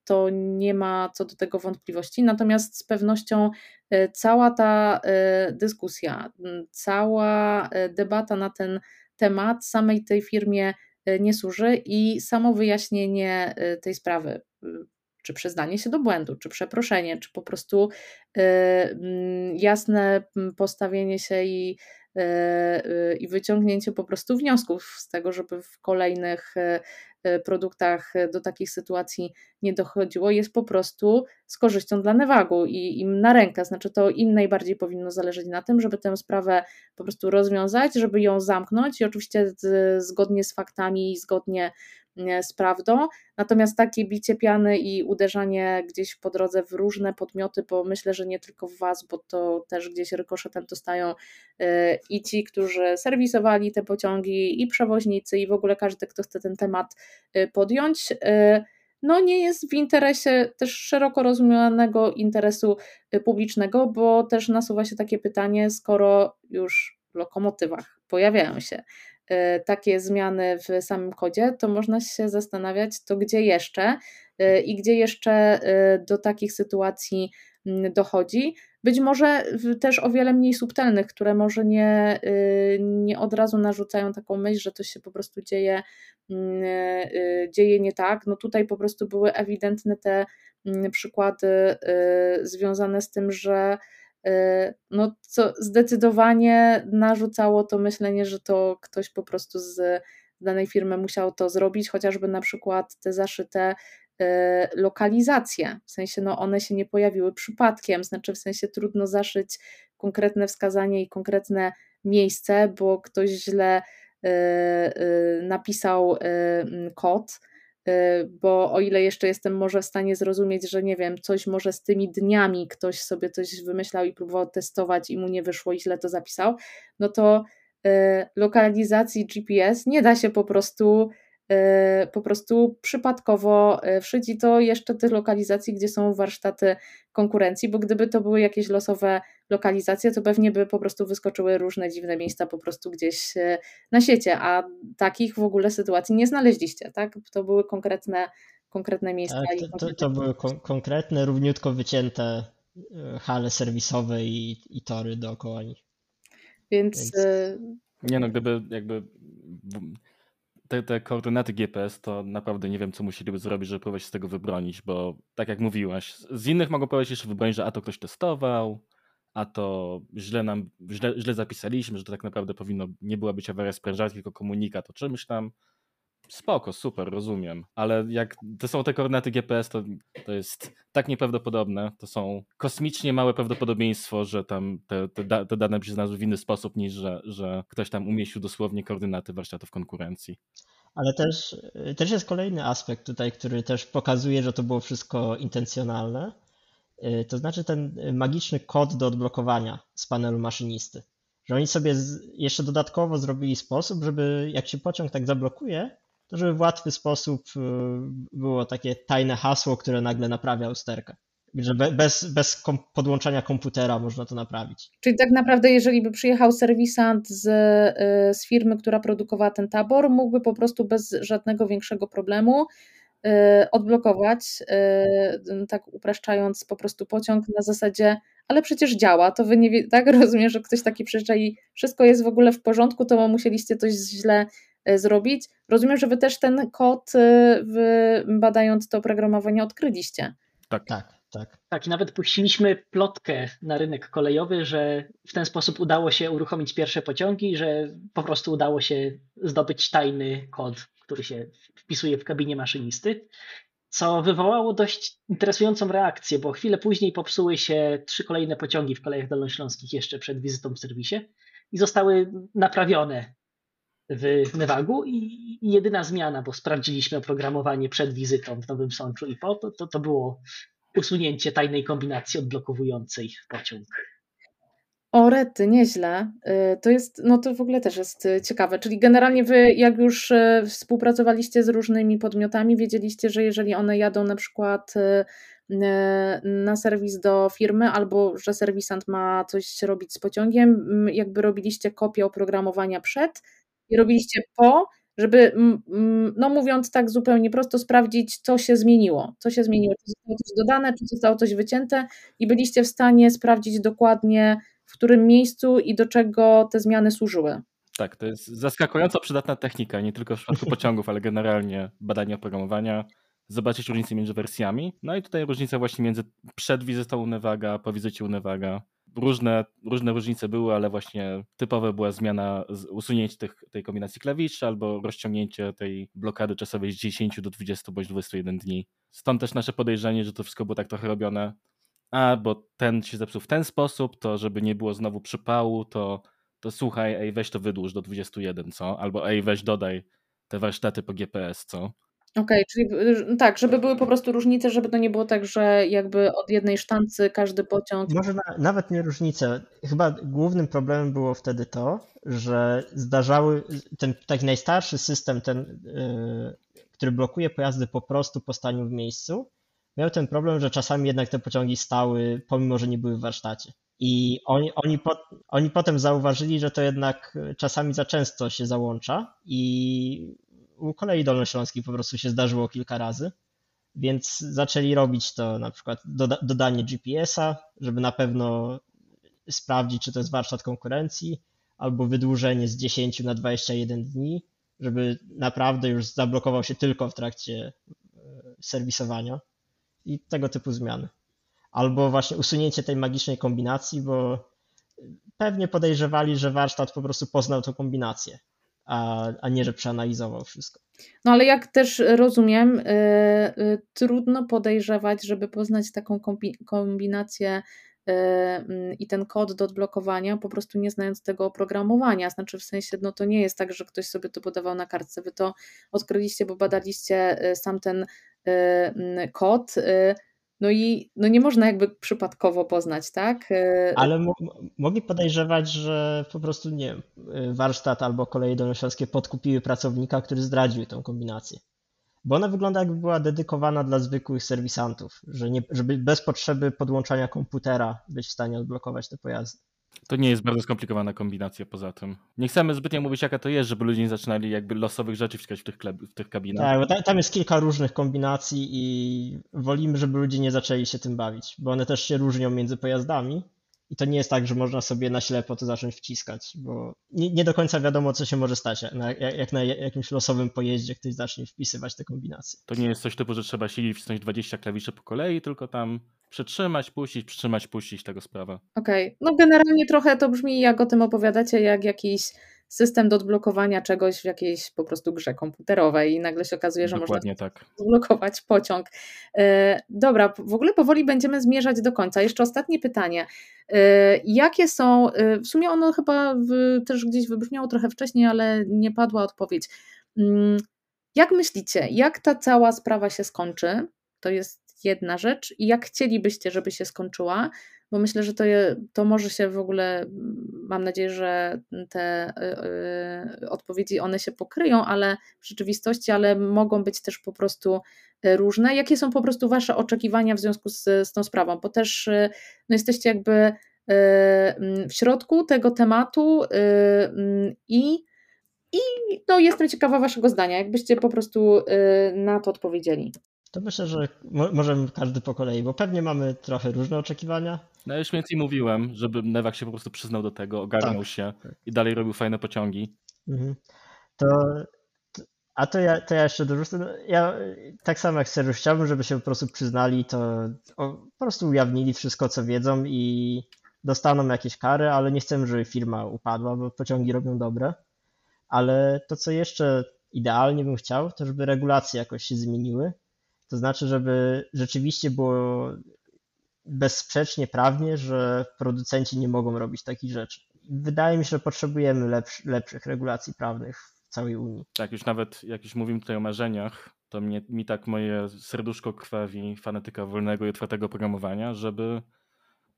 to nie ma co do tego wątpliwości. Natomiast z pewnością e, cała ta e, dyskusja, mm, cała e, debata na ten temat samej tej firmie nie służy i samo wyjaśnienie tej sprawy, czy przyznanie się do błędu, czy przeproszenie, czy po prostu mm, jasne postawienie się i i wyciągnięcie po prostu wniosków z tego, żeby w kolejnych produktach e, do takich sytuacji nie dochodziło, jest po prostu z korzyścią dla Nevagu i im na rękę. Znaczy, to im najbardziej powinno zależeć na tym, żeby tę sprawę po prostu rozwiązać, żeby ją zamknąć i oczywiście z, zgodnie z faktami i zgodnie z prawdą. Natomiast takie bicie piany i uderzanie gdzieś po drodze w różne podmioty, bo myślę, że nie tylko w Was, bo to też gdzieś rykoszetem dostają e, i ci, którzy serwisowali te pociągi, i przewoźnicy, i w ogóle każdy, kto chce ten temat e, podjąć e, no nie jest w interesie też szeroko rozumianego interesu publicznego, bo też nasuwa się takie pytanie, skoro już w lokomotywach pojawiają się E, takie zmiany w samym kodzie, to można się zastanawiać, to gdzie jeszcze e, i gdzie jeszcze e, do takich sytuacji mm, dochodzi. Być może też o wiele mniej subtelnych, które może nie, nie od razu narzucają taką myśl, że to się po prostu dzieje, mm, dzieje nie tak. No tutaj po prostu były ewidentne te mm, przykłady związane z tym, że no co zdecydowanie narzucało to myślenie, że to ktoś po prostu z danej firmy musiał to zrobić, chociażby na przykład te zaszyte y, lokalizacje, w sensie no one się nie pojawiły przypadkiem, znaczy w sensie trudno zaszyć konkretne wskazanie i konkretne miejsce, bo ktoś źle y, napisał kod, bo o ile jeszcze jestem może w stanie zrozumieć, że nie wiem, coś może z tymi dniami ktoś sobie coś wymyślał i próbował testować i mu nie wyszło i źle to zapisał, no to lokalizacji GPS nie da się po prostu Y, po prostu przypadkowo y, wszyć i to jeszcze tych lokalizacji, gdzie są warsztaty konkurencji, bo gdyby to były jakieś losowe lokalizacje, to pewnie by po prostu wyskoczyły różne dziwne miejsca po prostu gdzieś y, na siecie, a takich w ogóle sytuacji nie znaleźliście, tak? To były konkretne, konkretne miejsca. Tak, to, to, to były kon konkretne, równiutko wycięte hale serwisowe i, i tory dookoła nich. Więc... Więc... Nie no, gdyby jakby te, te koordynaty GPS, to naprawdę nie wiem, co musieliby zrobić, żeby próbować się z tego wybronić, bo tak jak mówiłaś, z innych mogą powiedzieć jeszcze wybronić, że a to ktoś testował, a to źle nam, źle, źle zapisaliśmy, że to tak naprawdę powinno, nie była być awaria sprężarki, tylko komunikat o czymś tam. Spoko, super, rozumiem. Ale jak to są te koordynaty GPS, to, to jest tak nieprawdopodobne. To są kosmicznie małe prawdopodobieństwo, że tam te, te, te dane by się znalazły w inny sposób, niż że, że ktoś tam umieścił dosłownie koordynaty warsztatów konkurencji. Ale też, też jest kolejny aspekt tutaj, który też pokazuje, że to było wszystko intencjonalne. Y, to znaczy ten magiczny kod do odblokowania z panelu maszynisty. Że oni sobie jeszcze dodatkowo zrobili sposób, żeby jak się pociąg tak zablokuje, to żeby w łatwy sposób y, było takie tajne hasło, które nagle naprawia usterkę. Że bez, bez podłączania komputera można to naprawić. Czyli tak naprawdę, jeżeli by przyjechał serwisant z, y, z firmy, która produkowała ten tabor, mógłby po prostu bez żadnego większego problemu y, odblokować, tak upraszczając po prostu pociąg na zasadzie, ale przecież działa, to wy nie tak [LAUGHS] rozumiem, że ktoś taki przyjeżdża i wszystko jest w ogóle w porządku, to musieliście coś źle zrobić. Rozumiem, że wy też ten kod, e, badając to oprogramowanie, odkryliście. Tak, tak. Tak. tak, i nawet puściliśmy plotkę na rynek kolejowy, że w ten sposób udało się uruchomić pierwsze pociągi, że po prostu udało się zdobyć tajny kod, który się wpisuje w kabinie maszynisty, co wywołało dość interesującą reakcję, bo chwilę później popsuły się trzy kolejne pociągi w kolejach dolnośląskich jeszcze przed wizytą w serwisie i zostały naprawione w Nevagu i jedyna zmiana, bo sprawdziliśmy oprogramowanie przed wizytą w Nowym Sączu i po to, to, to było usunięcie tajnej kombinacji odblokowującej pociąg. O rety, nieźle. Y, to jest, no to w ogóle też jest y, ciekawe. Czyli generalnie wy, jak już y, współpracowaliście z różnymi podmiotami, wiedzieliście, że jeżeli one jadą na przykład na serwis do firmy, albo że serwisant ma coś robić z pociągiem, jakby robiliście kopię oprogramowania przed robiliście po, żeby, no mówiąc tak zupełnie prosto, sprawdzić, co się zmieniło. Co się zmieniło, czy zostało coś dodane, czy zostało coś wycięte, i byliście w stanie sprawdzić dokładnie, w którym miejscu i do czego te zmiany służyły. Tak, to jest zaskakująco przydatna technika, nie tylko w przypadku pociągów, ale generalnie badania oprogramowania, zobaczyć różnice między wersjami. No i tutaj różnica właśnie między przed wizytą Unewaga, po wizycie Unewaga różne, różne różnice były, ale właśnie typowa była zmiana, usunięcie tych, tej kombinacji klawiszy albo rozciągnięcie tej blokady czasowej z 10 do 20 bądź 21 dni. Stąd też nasze podejrzenie, że to wszystko było tak trochę robione. A, bo ten się zepsuł w ten sposób, to żeby nie było znowu przypału, to, to słuchaj, ej, weź to wydłuż do 21, co? Albo ej, weź dodaj te warsztaty po GPS, co? Okej, czyli y, tak, żeby były po prostu różnice, żeby to nie było tak, że jakby od jednej sztancy każdy pociąg. Może na, nawet nie różnice. Chyba głównym problemem było wtedy to, że zdarzały ten taki najstarszy system, ten, yy, który blokuje pojazdy po prostu po staniu w miejscu, miał ten problem, że czasami jednak te pociągi stały, pomimo że nie były w warsztacie. I oni, oni, po, oni potem zauważyli, że to jednak czasami za często się załącza i u kolei dolnośląskiej po prostu się zdarzyło kilka razy, więc zaczęli robić to na przykład doda dodanie GPS-a, żeby na pewno sprawdzić, czy to jest warsztat konkurencji, albo wydłużenie z 10 na 21 dni, żeby naprawdę już zablokował się tylko w trakcie e, serwisowania i tego typu zmiany. Albo właśnie usunięcie tej magicznej kombinacji, bo pewnie podejrzewali, że warsztat po prostu poznał tą kombinację a, a nie, że przeanalizował wszystko. No ale jak też rozumiem, yy, yy, trudno podejrzewać, żeby poznać taką kombinację mm, i ten kod do odblokowania, po prostu nie znając tego oprogramowania. Znaczy, w sensie, no to nie jest tak, że ktoś sobie to podawał na kartce. Wy to odkryliście, bo badaliście sam ten mm, kod. No i no nie można jakby przypadkowo poznać, tak? Ale mogli podejrzewać, że po prostu, nie wiem, warsztat albo koleje dolnośląskie podkupiły pracownika, który zdradził tą kombinację bo ona wygląda jakby była dedykowana dla zwykłych serwisantów, że nie, żeby bez potrzeby podłączania komputera być w stanie odblokować te pojazdy. To nie jest bardzo skomplikowana kombinacja poza tym. Nie chcemy zbytnio mówić jaka to jest, żeby ludzie nie zaczynali jakby losowych rzeczy wciskać w tych, w tych kabinach. Tak, bo tam, tam jest kilka różnych kombinacji i wolimy, żeby ludzie nie zaczęli się tym bawić, bo one też się różnią między pojazdami i to nie jest tak, że można sobie na ślepo to zacząć wciskać, bo nie, nie do końca wiadomo, co się może stać, jak, jak na jakimś losowym pojeździe ktoś zacznie wpisywać te kombinacje. To nie jest coś typu, że trzeba siedzieć wcisnąć 20 klawiszy po kolei, tylko tam przytrzymać, puścić, przytrzymać, puścić tego sprawa. Okej, okay. no generalnie trochę to brzmi, jak o tym opowiadacie, jak jakiś system do odblokowania czegoś w jakiejś po prostu grze komputerowej i nagle się okazuje, że Dokładnie można tak. odblokować pociąg. E, dobra, w ogóle powoli będziemy zmierzać do końca. Jeszcze ostatnie pytanie. E, jakie są, e, w sumie ono chyba też gdzieś wybrzmiało trochę wcześniej, ale nie padła odpowiedź. Mm, jak myślicie, jak ta cała sprawa się skończy? To jest jedna rzecz. I jak chcielibyście, żeby się skończyła? bo myślę, że to, je, to może się w ogóle, mam nadzieję, że te y, y, odpowiedzi one się pokryją, ale w rzeczywistości, ale mogą być też po prostu y, różne. Jakie są po prostu Wasze oczekiwania w związku z, z tą sprawą? Bo też no, jesteście jakby w środku tego tematu i, i no, jestem ciekawa Waszego zdania, jakbyście po prostu na to odpowiedzieli. To myślę, że możemy każdy po kolei, bo pewnie mamy trochę różne oczekiwania. No już więcej mówiłem, żeby Newak się po prostu przyznał do tego, ogarnął tak. się i dalej robił fajne pociągi. Mhm. To, a to ja, to ja jeszcze dorzucę. No, ja tak samo jak Sergiusz chciałbym, żeby się po prostu przyznali, to o, po prostu ujawnili wszystko, co wiedzą i dostaną jakieś kary, ale nie chcemy, żeby firma upadła, bo pociągi robią dobre. Ale to, co jeszcze idealnie bym chciał, to żeby regulacje jakoś się zmieniły. To znaczy, żeby rzeczywiście było bezsprzecznie prawnie, że producenci nie mogą robić takich rzeczy. Wydaje mi się, że potrzebujemy lepsz, lepszych regulacji prawnych w całej Unii. Tak, już nawet jak już mówimy tutaj o marzeniach, to mnie, mi tak moje serduszko krwawi fanatyka wolnego i otwartego programowania, żeby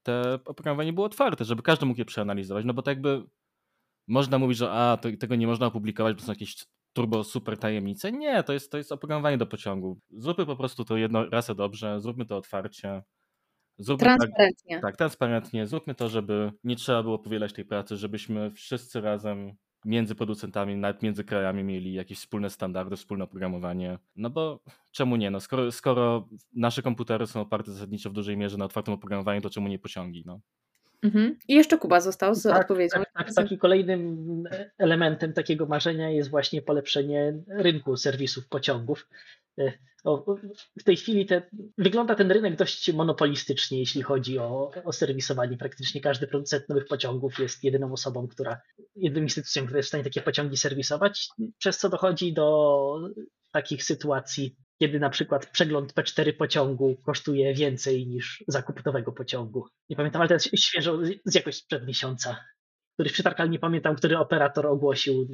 te oprogramowanie było otwarte, żeby każdy mógł je przeanalizować, no bo tak jakby można mówić, że a, to, tego nie można opublikować, bo są jakieś turbo super tajemnice. Nie, to jest, to jest oprogramowanie do pociągu. Zróbmy po prostu to jedno rasę dobrze, zróbmy to otwarcie. Zróbmy tak- transparentnie. Tak, tak, transparentnie. Zróbmy to, żeby nie trzeba było powielać tej pracy, żebyśmy wszyscy razem między producentami, nawet między krajami mieli jakieś wspólne standardy, wspólne oprogramowanie. No bo czemu nie? No skoro, skoro nasze komputery są oparte zasadniczo w dużej mierze na otwartym oprogramowaniu, to czemu nie pociągi? No? Mhm. I jeszcze Kuba został z tak, odpowiedzią. Tak, tak, taki kolejnym elementem takiego marzenia jest właśnie polepszenie rynku serwisów pociągów. W tej chwili te, wygląda ten rynek dość monopolistycznie, jeśli chodzi o, o serwisowanie. Praktycznie każdy producent nowych pociągów jest jedyną osobą, która, jedyną instytucją, która jest w stanie takie pociągi serwisować, przez co dochodzi do takich sytuacji, kiedy na przykład przegląd P4 pociągu kosztuje więcej niż zakup nowego pociągu. Nie pamiętam, ale to jest świeżo, z jakoś sprzed miesiąca. Który przetarg, ale nie pamiętam, który operator ogłosił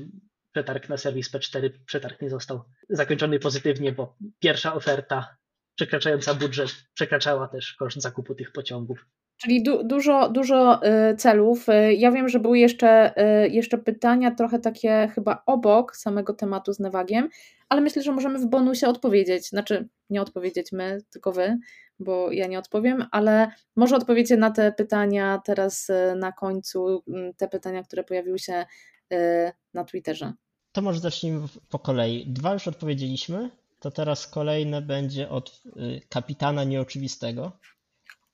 przetarg na serwis P4. Przetarg nie został zakończony pozytywnie, bo pierwsza oferta przekraczająca budżet przekraczała też koszt zakupu tych pociągów. Czyli du dużo, dużo y, celów. Y, ja wiem, że były jeszcze, y, jeszcze pytania, trochę takie chyba obok samego tematu z Newagiem, ale myślę, że możemy w bonusie odpowiedzieć. Znaczy, nie odpowiedzieć my, tylko wy, bo ja nie odpowiem, ale może odpowiecie na te pytania teraz na końcu, mm, te pytania, które pojawiły się na Twitterze. To może zacznijmy po kolei. Dwa już odpowiedzieliśmy, to teraz kolejne będzie od kapitana nieoczywistego.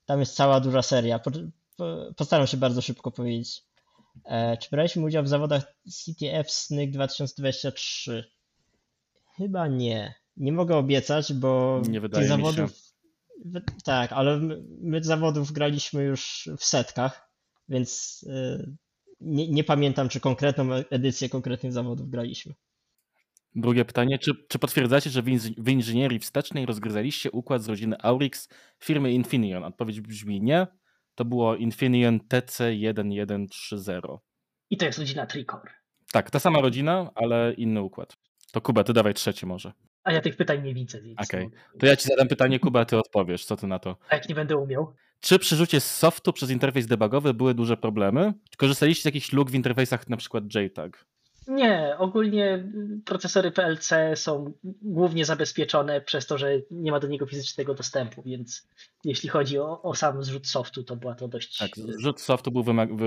Tam jest cała duża seria. Postaram się bardzo szybko powiedzieć. E, czy braliśmy udział w zawodach CTF SNYK 2023? Chyba nie. Nie mogę obiecać, bo nie wydaje tych zawodów. Się. Tak, ale my, my zawodów graliśmy już w setkach, więc e, nie, nie pamiętam, czy konkretną edycję konkretnych zawodów graliśmy. Drugie pytanie, czy, czy potwierdzacie, że w inżynierii wstecznej rozgryzaliście układ z rodziny Aurix firmy Infineon? Odpowiedź brzmi nie. to było Infineon TC1130. I to jest rodzina Tricor. Tak, ta sama rodzina, ale inny układ. To Kuba, ty dawaj trzecie może. A ja tych pytań nie widzę. Okej, okay. to ja ci zadam pytanie, Kuba, ty odpowiesz. Co ty na to? A jak nie będę umiał? Czy przy rzucie z softu przez interfejs debugowy były duże problemy? Czy korzystaliście z jakichś luk w interfejsach, na przykład JTAG? Nie, ogólnie procesory PLC są głównie zabezpieczone przez to, że nie ma do niego fizycznego dostępu, więc jeśli chodzi o, o sam zrzut softu, to była to dość... Tak, zrzut softu był,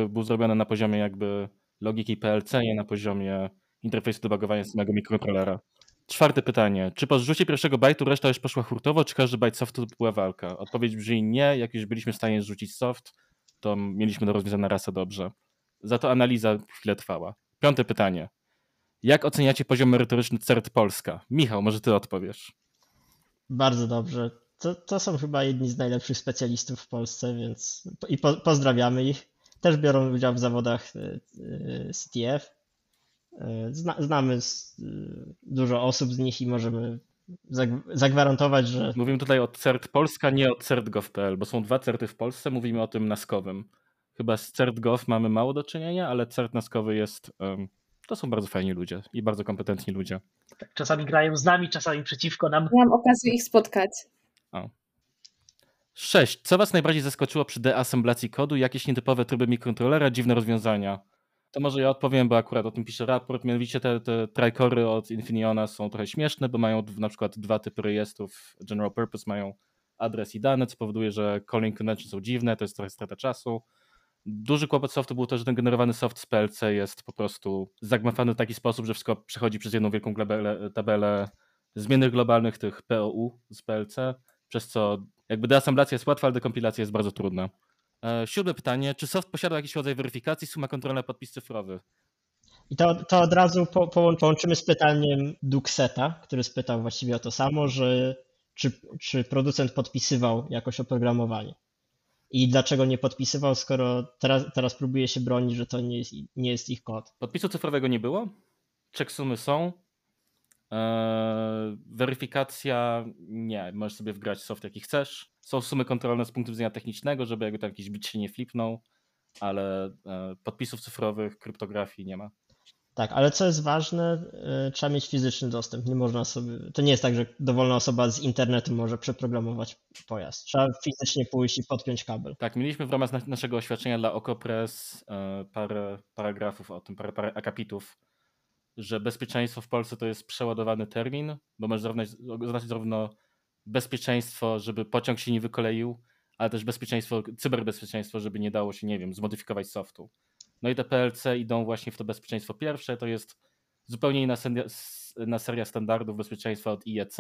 był zrobiony na poziomie jakby logiki PLC, nie na poziomie interfejsu debugowania samego mikrokontrolera. Czwarte pytanie. Czy po zrzucie pierwszego bajtu reszta już poszła hurtowo, czy każdy bajt softu to była walka? Odpowiedź brzmi nie. Jak już byliśmy w stanie zrzucić soft, to mieliśmy do rozwiązania rasę dobrze. Za to analiza chwilę trwała. Piąte pytanie. Jak oceniacie poziom merytoryczny CERT Polska? Michał, może ty odpowiesz. Bardzo dobrze. To, to są chyba jedni z najlepszych specjalistów w Polsce, więc i po, pozdrawiamy ich. Też biorą udział w zawodach e, e, CTF. E, zna, znamy dużo osób z nich i możemy zagwarantować, że. Mówimy tutaj o CERT Polska, nie o CERT.gov.pl, bo są dwa CERTy w Polsce, mówimy o tym naskowym. Chyba z CERT.gov mamy mało do czynienia, ale CERT naskowy jest um, to są bardzo fajni ludzie i bardzo kompetentni ludzie. Tak, czasami grają z nami, czasami przeciwko nam. Miałam okazję ich spotkać. O. Sześć. Co Was najbardziej zaskoczyło przy deassemblacji kodu? Jakieś nietypowe tryby mikrokontrolera, dziwne rozwiązania? To może ja odpowiem, bo akurat o tym pisze raport. Mianowicie te, te od Infineona są trochę śmieszne, bo mają na przykład dwa typy rejestrów general purpose, mają adres i dane, co powoduje, że calling convention są dziwne, to jest trochę strata czasu. Duży kłopot softu był to, że ten generowany soft z PLC jest po prostu zagmatwany w taki sposób, że wszystko przechodzi przez jedną wielką tabelę, zmiennych globalnych, tych POU z PLC, przez co jakby deassemblacja jest łatwa, ale dekompilacja jest bardzo trudna. E, siódme pytanie. Czy soft posiada jakiś rodzaj weryfikacji, suma kontrolna, podpis cyfrowy? I to, to od razu po, połączymy z pytaniem Duxeta, który spytał właściwie o to samo, że czy, czy producent podpisywał jakoś oprogramowanie. I dlaczego nie podpisywał, skoro teraz, teraz próbuje się bronić, że to nie jest, nie jest ich kod. Podpisu cyfrowego nie było. Checksumy są. Eee, weryfikacja nie. Możesz sobie wgrać soft jaki chcesz. Są sumy kontrolne z punktu widzenia technicznego, żeby jakby tam jakiś bit się nie flipnął, ale e, podpisów cyfrowych, kryptografii nie ma. Tak, ale co jest ważne, y, trzeba mieć fizyczny dostęp. Nie można sobie, to nie jest tak, że dowolna osoba z internetu może przeprogramować pojazd. Trzeba fizycznie pójść i podpiąć kabel. Tak, mieliśmy w ramach naszego oświadczenia dla OkoPress e, parę paragrafów o tym, parę, parę akapitów, że bezpieczeństwo w Polsce to jest przeładowany termin, bo może oznaczać zarówno bezpieczeństwo, żeby pociąg się nie wykoleił, ale też bezpieczeństwo, cyberbezpieczeństwo, żeby nie dało się, nie wiem, zmodyfikować softu. No i te PLC idą właśnie w to bezpieczeństwo pierwsze, to jest zupełnie inna seria, inna seria standardów bezpieczeństwa od IEC,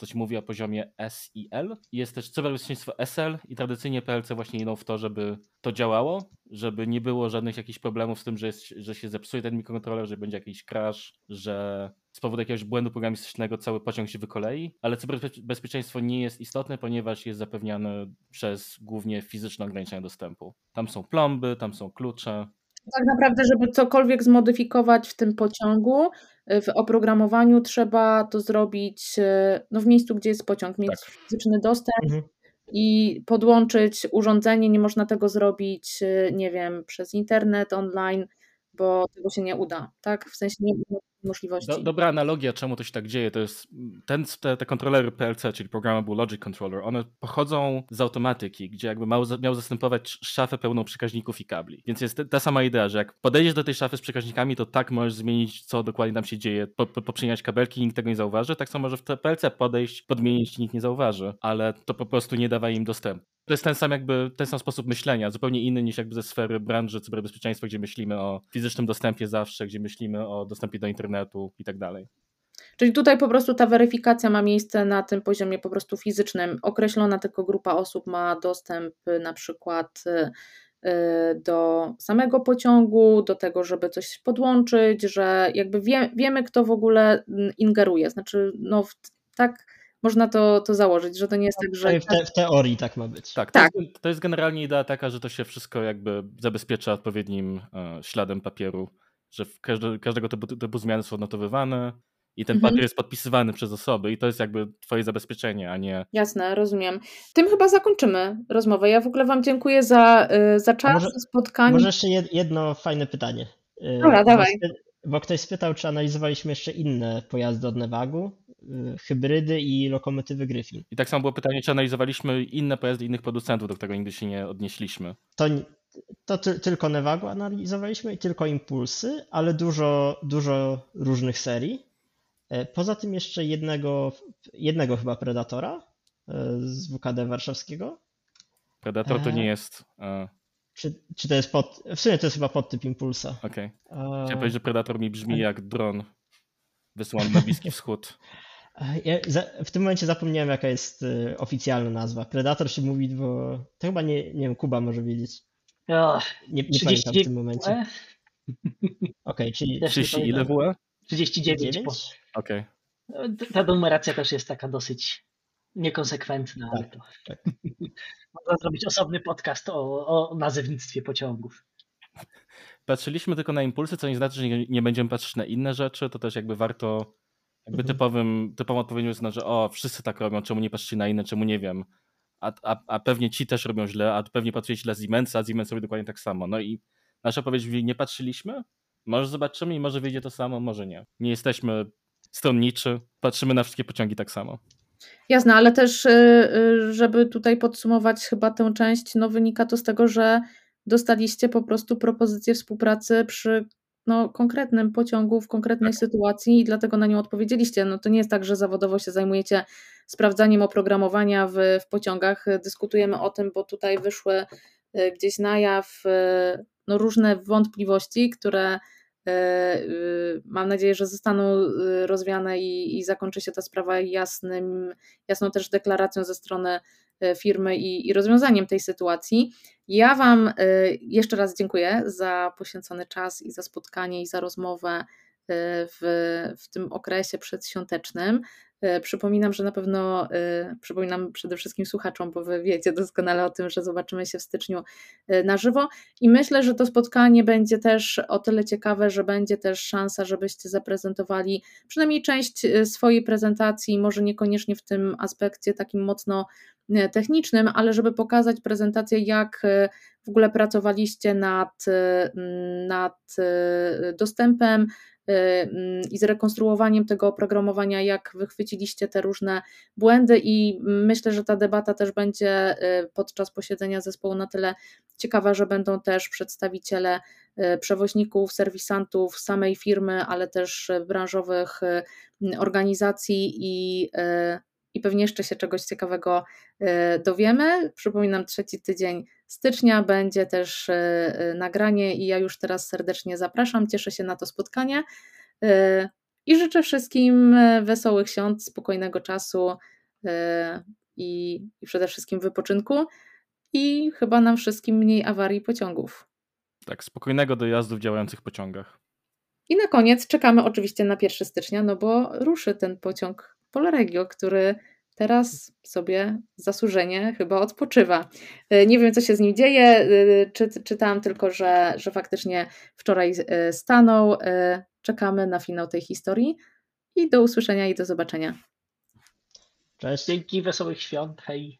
to się mówi o poziomie SIL. Jest też cyberbezpieczeństwo SL i tradycyjnie PLC właśnie idą w to, żeby to działało, żeby nie było żadnych jakichś problemów z tym, że, jest, że się zepsuje ten mikrokontroler, że będzie jakiś crash, że z powodu jakiegoś błędu programistycznego cały pociąg się wykolei, ale cyberbezpieczeństwo nie jest istotne, ponieważ jest zapewniane przez głównie fizyczne ograniczenia dostępu. Tam są plomby, tam są klucze, tak naprawdę, żeby cokolwiek zmodyfikować w tym pociągu, w oprogramowaniu trzeba to zrobić e, no, w miejscu, gdzie jest pociąg, mieć tak. fizyczny dostęp mhm. i podłączyć urządzenie. Nie można tego zrobić, e, nie wiem, przez internet, online, bo tego się nie uda, tak? W sensie nie, możliwości. Do, dobra analogia, czemu to się tak dzieje, to jest ten, te, te kontrolery PLC, czyli Programmable Logic Controller, one pochodzą z automatyki, gdzie jakby miał, miał zastępować szafę pełną przekaźników i kabli. Więc jest ta sama idea, że jak podejdziesz do tej szafy z przekaźnikami, to tak możesz zmienić, co dokładnie tam się dzieje, po, po, poprzemieniać kabelki, nikt tego nie zauważy, tak samo może w te PLC podejść, podmienić, nikt nie zauważy, ale to po prostu nie dawa im dostępu. To jest ten sam jakby, ten sam sposób myślenia, zupełnie inny niż jakby ze sfery branży cyberbezpieczeństwa, gdzie myślimy o fizycznym dostępie zawsze, gdzie myślimy o dostępie do internetu i tak dalej. Czyli tutaj po prostu ta weryfikacja ma miejsce na tym poziomie po prostu fizycznym. Określona tylko grupa osób ma dostęp na przykład y, y, do samego pociągu, do tego, żeby coś podłączyć, że jakby wie, wiemy, kto w ogóle mm, ingeruje. Znaczy, no tak można to, to założyć, że to nie jest tak, że. W, te, w teorii tak ma być. Tak, tak. To, jest, to jest generalnie idea taka, że to się wszystko jakby zabezpiecza odpowiednim e, śladem papieru, że każde, każdego typu, typu zmiany są odnotowywane I ten mhm. papier jest podpisywany przez osoby i to jest jakby twoje zabezpieczenie, a nie... Jasne, rozumiem. Tym chyba zakończymy rozmowę. Ja w ogóle wam dziękuję za, y, za czas, może, za spotkanie. Może jeszcze jedno fajne pytanie. Y, Dobra, dawaj. Bo ktoś spytał, czy analizowaliśmy jeszcze inne pojazdy od Nevagu, hybrydy i lokomotywy Griffin. I tak samo było pytanie, czy analizowaliśmy inne pojazdy innych producentów, do którego nigdy się nie odnieśliśmy. To, to ty, tylko Nevagu analizowaliśmy i tylko Impulsy, ale dużo, dużo różnych serii. E, poza tym jeszcze jednego, jednego chyba Predatora e, z WKD warszawskiego. Predator to nie e, jest... Czy, czy to jest pod... W sumie to jest chyba podtyp Impulsa. Okej. Okay. Chciałem powiedzieć, że Predator mi brzmi jak dron wysłany na Bliski Wschód. [LAUGHS] Ja w tym momencie zapomniałem, jaka jest oficjalna nazwa. Predator się mówi, bo to chyba nie, nie wiem, Kuba może wiedzieć. Nie, nie pamiętam w tym momencie. Okej, okay, czyli... 30 ile było? 39. Okej. Okay. Ta numeracja też jest taka dosyć niekonsekwentna, tak, ale to tak. [LAUGHS] można zrobić osobny podcast o, o nazewnictwie pociągów. Patrzyliśmy tylko na impulsy, co nie znaczy, że nie, nie będziemy patrzeć na inne rzeczy, to też jakby warto jakby mhm. typowym, typową odpowiedzią jest na, że o, wszyscy tak robią, czemu nie patrzycie na inne, czemu nie wiem. A, a, a pewnie ci też robią źle, a pewnie patrzycie źle Siemensa, a Siemens robi dokładnie tak samo. No i nasza odpowiedź, nie patrzyliśmy, może zobaczymy i może wyjdzie to samo, może nie. Nie jesteśmy stronniczy, patrzymy na wszystkie pociągi tak samo. Jasne, ale też, y, y, żeby tutaj podsumować chyba tę część, no wynika to z tego, że dostaliście po prostu propozycję współpracy przy no, konkretnym pociągu w konkretnej tak. sytuacji i dlatego na nią odpowiedzieliście. No to nie jest tak, że zawodowo się zajmujecie sprawdzaniem oprogramowania w, w pociągach. Dyskutujemy o tym, bo tutaj wyszły y, gdzieś na jaw no, różne wątpliwości, które y, mam nadzieję, że zostaną y, rozwiane i, i zakończy się ta sprawa jasnym, jasną też deklaracją ze strony e, firmy i, i rozwiązaniem tej sytuacji. Ja Wam e, jeszcze raz dziękuję za poświęcony czas i za spotkanie i za rozmowę w, w tym okresie przedświątecznym. E, przypominam, że na pewno, e, przypominam przede wszystkim słuchaczom, bo wy wiecie doskonale o tym, że zobaczymy się w styczniu e, na żywo. I myślę, że to spotkanie będzie też o tyle ciekawe, że będzie też szansa, żebyście zaprezentowali przynajmniej część swojej prezentacji, może niekoniecznie w tym aspekcie takim mocno technicznym, ale żeby pokazać prezentację, jak w ogóle pracowaliście nad, nad dostępem, Y, i zrekonstruowaniem tego oprogramowania, jak wychwyciliście te różne błędy i myślę, że ta debata też będzie y, podczas posiedzenia zespołu na tyle ciekawa, że będą też przedstawiciele y, przewoźników, serwisantów samej firmy, ale też branżowych organizacji i i pewnie jeszcze się czegoś ciekawego dowiemy. Przypominam, trzeci tydzień stycznia będzie też e, e, nagranie i ja już teraz serdecznie zapraszam, cieszę się na to spotkanie e, i życzę wszystkim wesołych świąt, spokojnego czasu i, i przede wszystkim wypoczynku i chyba nam wszystkim mniej awarii pociągów. Tak, spokojnego dojazdu w działających pociągach. I na koniec czekamy oczywiście na 1 stycznia, no bo ruszy ten pociąg Polregio, który teraz sobie zasłużenie chyba odpoczywa. E, nie wiem, co się z nim dzieje. E, czy, czytałam tylko, że, że faktycznie wczoraj e, stanął. Czekamy na finał tej historii i do usłyszenia i do zobaczenia. Cześć. Dzięki, wesołych świąt. Hej.